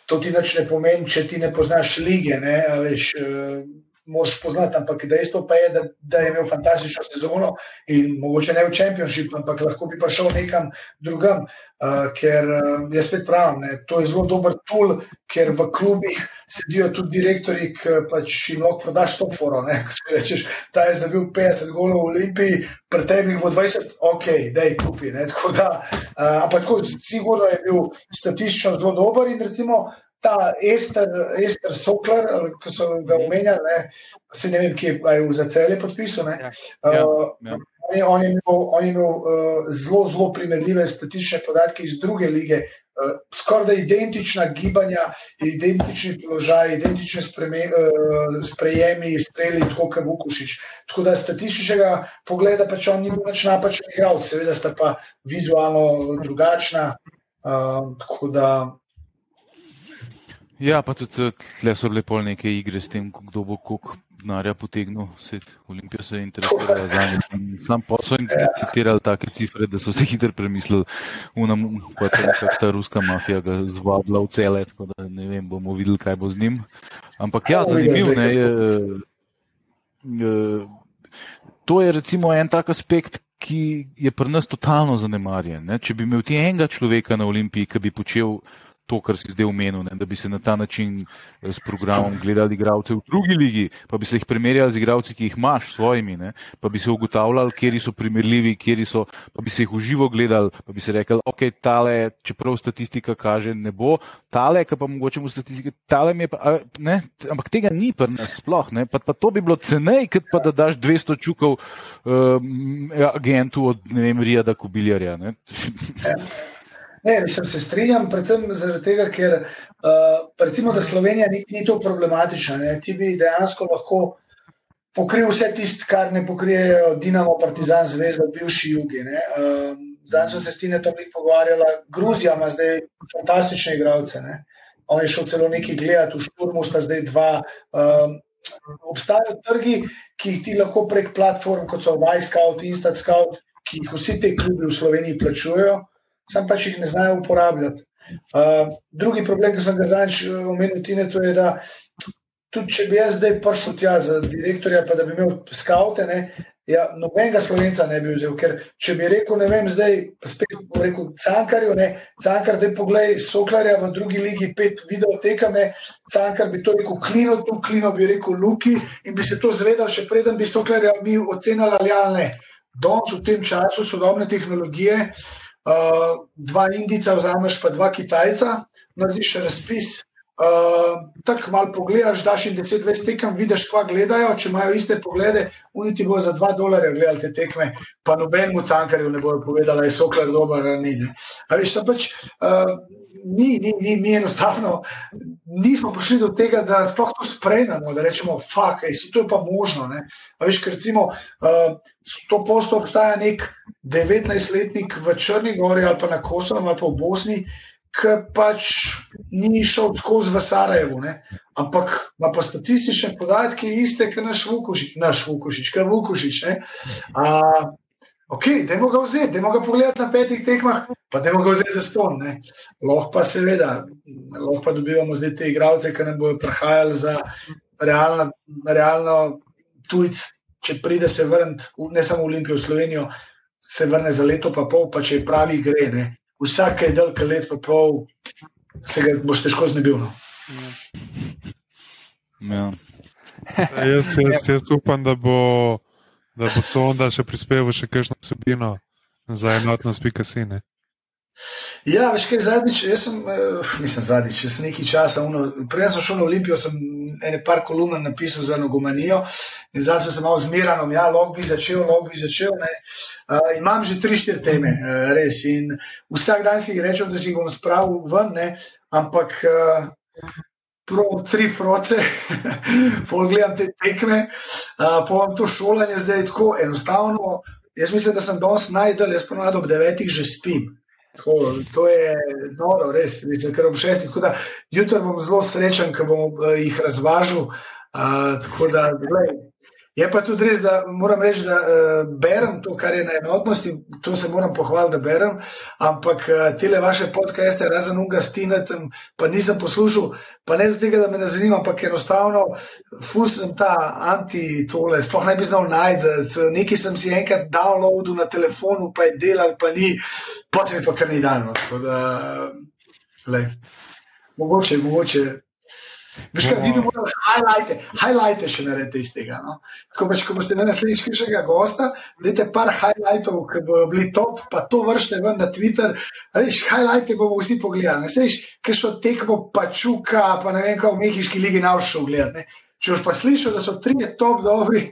to ti nič ne pomeni, če ti ne poznaš lige, ne, a veš, uh, moraš poznati, ampak dejstvo pa je, da, da je imel fantastično sezono in mogoče ne v Championship, ampak lahko bi pa šel nekam drugam, uh, ker uh, jaz spet pravim, ne, to je zelo dober tool, ker v klubih sedijo tudi direktori, ki pač jim lahko prodaš to foro. Ne, si rečeš, ta je zabil 50 golov v Olimpiji, pri tebi bo 20, ok, da je kupi. Ne, tako da, uh, ampak tako, sigurno je bil statistično zelo dober in recimo. Ta Ester, Ester Sokler, ali ki so ga omenjali, ne, se ne vem, kje je v zacelje podpisal. ne. Ja, ja, Uh, ja. On je, on je imel, on je imel uh, zelo, zelo primerljive statistične podatke iz druge lige, uh, skoraj da identična gibanja, identični položaj, identične spreme, uh, sprejemi, streli, tako kot Vukušič. Tako da statističnega pogleda pač on ni bil več napačen igralec, seveda sta pa vizualno drugačna. Uh, tako da Ja, pa tudi tle so bile pol neke igre s tem, kdo bo koliko denarja potegnil. Olimpija se je interesirala za njim. Sam pa so jim citirali take cifre, da so se hitro premislili, unam, pa je nekako ta ruska mafija ga zvabila v cele, tako da ne vem, bomo videli, kaj bo z njim. Ampak ja, zanimivo zdaj, je. eh, eh, To je recimo en tak aspekt, ki je pri nas totalno zanemarjen. Ne? Če bi imel ti enega človeka na olimpiji, ki bi počel to, kar si zdaj omenil, ne, da bi se na ta način eh, s programom gledali igralce v drugi ligi, pa bi se jih primerjali z igralci, ki jih imaš svojimi, ne, pa bi se ugotavljali, kje so primerljivi, kje so, pa bi se jih uživo gledali, pa bi se rekel, ok, tale, čeprav statistika kaže, ne bo, tale, ki pa mogoče v statistiki, tale mi je pa, ne, ampak tega ni pri nas sploh, ne, pa, pa to bi bilo cenej, kot pa da daš 200 čukov um, agentu od, ne vem, Rijada Kubiljarja. Ne. Ne, mislim, se strinjam, predvsem zaradi tega, ker uh, recimo, Slovenija ni, ni to problematična. Ne. Ti bi dejansko lahko pokril vse tisto, kar ne pokrijejo Dinamo, Partizan, Zvezda, bivši jugi. Uh, zdaj smo se s tem tudi pogovarjali. Gruzija ima zdaj fantastične igralce. Ne. On je šel celo nekaj gledati, v Šturmu sta zdaj dva. Um, obstajajo trgi, ki jih ti lahko prek platform, kot so Vajscout, Instant-Scout, ki jih vsi te klubi v Sloveniji plačujejo sam pač jih ne znajo uporabljati. Uh, drugi problem, ki sem ga zadnjič eh, omenil, Tine, je, da tudi če bi jaz zdaj prišel tja za direktorja, pa da bi imel skaute, ne, ja, nobenega slovenca ne bi vzel. Ker če bi rekel, ne vem, zdaj spet rekel Cankarju, ne, Cankar, da poglej Soklarja v drugi ligi, pet videotekame, Cankar bi to rekel Klino, tu Klino bi rekel Luki in bi se to zvedal, še preden bi Soklarja mi ocenili ali ne. Danes v tem času sodobne tehnologije uh, dva Indijca, vzameš pa dva Kitajca, narediš razpis. Uh, Tako malo pogledaš, daš jim 10-20 tekem, vidiš, kva gledajo. Če imajo iste poglede, uniti bo za 2 dolarja gledali te tekme, pa nobenemu cankarju ne bojo povedali, da je sokler dober ali ni. Veš, pač, uh, ni, ni, ni, mi enostavno nismo prišli do tega, da sploh to sprejmemo, da rečemo, fuck, ej, si to je pa možno. Veš, ker recimo uh, to posto obstaja nek 19-letnik v Črni Gori ali pa na Kosovo ali pa v Bosni, ki pač ni šel skozi v Sarajevo, ne? ampak ima pa statistične podatke iste, kot naš Vukošič, naš Vukošič, kot Vukošič. Uh, ok, da ga vzeti, da ga pogledati na petih tekmah, pa da ga vzeti za ston. Lahko pa seveda, lahko pa dobivamo zdaj te igralce, ki nam bodo prihajali za realno, realno tujce. Če pride se vrniti, ne samo v Olimpijo, v Slovenijo, se vrne za leto, pa pol, pa če je pravi, gre. Ne? Vsak je ki let, pa pol, se ga boš težko znebil. No? Ja. jaz, jaz, jaz upam, da bo, da bo to onda še prispeval še kakšno vsebino za enotnost, pika sine. Ja, veš kaj zadnjič, jaz sem, uh, nisem zadnjič, jaz nekaj časa, prej sem šel na Olimpijo, sem ene par kolumn napisal za nogomanijo in zdaj sem se malo zmeren, ja, lahko bi začel, lahko bi začel. Uh, imam že tri, štiri teme, uh, res. In vsak dan si rečem, da si jih bom spravil ven, ne? ampak uh, prav tri froce, pol gledam te tekme, uh, pol to šolanje zdaj je tako enostavno. Jaz mislim, da sem danes najdel, jaz ponovadi ob devetih že spim. Tako, to je noro, res, mislim, ker ob šestih. Jutro bom zelo srečen, ker bom uh, jih razvažil. Uh, tako da, gledaj, Je pa tudi res, da moram reči, da uh, berem to, kar je na enotnosti, to se moram pohvaliti, da berem, ampak uh, te vaše podcaste, razen unga stinetem, pa nisem poslušal, pa ne zato, da me ne zanima, ampak enostavno, ful sem ta anti-tole, sploh ne bi znal najti. Nekaj sem si enkrat downloadil na telefonu, pa je delal, pa ni, potem pa kar ni dan. Mogoče, mogoče. Veš, kaj vidim, moraš highlighte, highlighte še narediti iz tega. No? Tako pač, ko boste na naslednjič kišega gosta, vidite par highlightov, ki bodo bili top, pa to vršte ven na Twitter. Veš, highlighte bomo vsi pogledali. Seš, kaj so tekmo pačuka, pa ne vem, kako v Mehiški ligi naušel gledati. Če boš pa slišal, da so tri top dobri,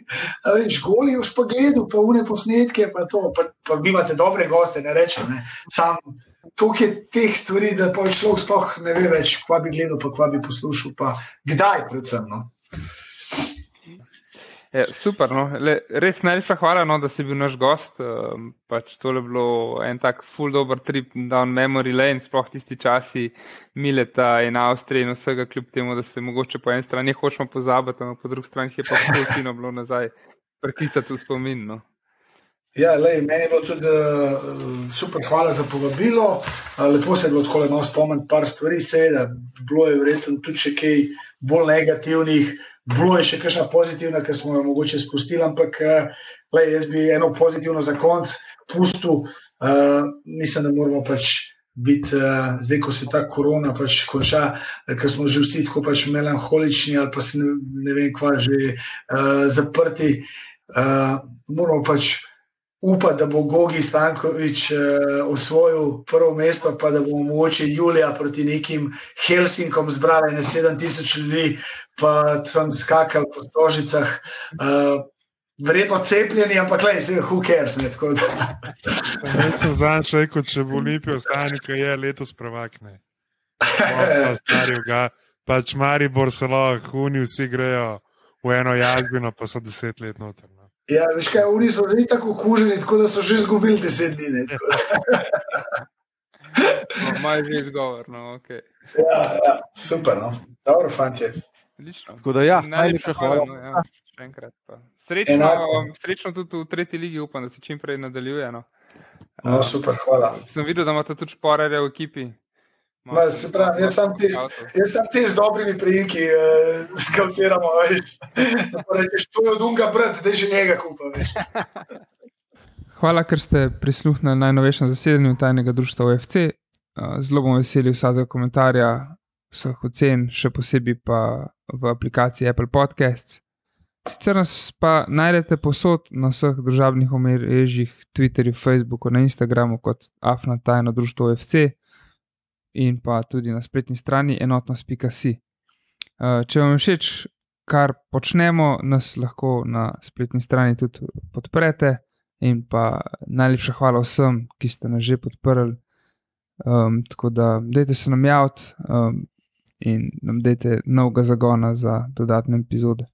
veš, goli v spogledu, pa une posnetke, pa to, pa, pa vi imate dobre goste, ne rečem, ne. Sam toliko je teh stvari, da pa človek sploh ne ve več, kva bi gledal, pa kva bi poslušal, pa kdaj predvsem. No. Je, super, no. Le, res najlepša hvala, no, da si bil naš gost. Um, pač to je bilo en tak full dober trip down memory lane, sploh tisti časi Mileta in Avstrije in vsega, kljub temu, da se mogoče po eni strani hočemo pozabiti, ampak po drugi strani je pa vse bilo nazaj, preklicati v spomin. No. Ja, lej, meni je bilo tudi uh, super, hvala za povabilo. Uh, lepo se je bilo tako lepo spomniti par stvari, seveda, bilo je verjetno tudi še kaj bolj negativnih, bilo je še kakšna pozitivna, ki smo jo mogoče spustili, ampak le, jaz bi eno pozitivno za konc pustil. Uh, mislim, da moramo pač biti, uh, zdaj, ko se ta korona pač konča, uh, ker smo že vsi tako pač melankolični ali pa se ne, ne vem, kva že uh, zaprti. Uh, moramo pač upati, da bo Gogi Stankovič uh, osvojil prvo mesto, pa da bomo mogoče Julija proti nekim Helsinkom zbrali na 7000 ljudi, pa tam skakali po stožicah. Uh, Verjetno cepljeni, ampak le, se who cares. Ne, Jaz sem zadnjič rekel, če bo Olimpija ostane, kaj je letos prvakne. Pač Maribor se lahko, oni vsi grejo v eno jazbino, pa so deset let noter. No. Ja, veš kaj, oni so že tako kuženi, tako da so že izgubili deset dni. no, Maj že izgovor, no, ok. Ja, ja, super, no. Dobro, fanti. Tako da ja, najlepša hvala. No, ja, še enkrat pa. Srečno, srečno tudi v tretji ligi, upam, da se čim prej nadaljuje. No. No, super, hvala. Sem videl, da imate tudi šporere v ekipi. Ma, se pravi, jaz sem te, jaz sem te z dobrimi prijemki, uh, skautiramo, veš. Rečeš, to je od unga brat, da je že njega kupa, veš. Hvala, ker ste prisluhnili najnovejšem zasedanju tajnega društva OFC. Zelo bom veseli vsakega komentarja, vseh ocen, še posebej pa v aplikaciji Apple Podcasts. Sicer nas pa najdete posod na vseh državnih omrežjih, Twitterju, Facebooku, na Instagramu kot Afna tajno društvo OFC in pa tudi na spletni strani enotnost.si. Eh, če vam je všeč, kar počnemo, nas lahko na spletni strani tudi podprete. In pa najlepša hvala vsem, ki ste nas že podprli. Um, tako da, dajte se nam javiti um, in nam dajte novega zagona za dodatne epizode.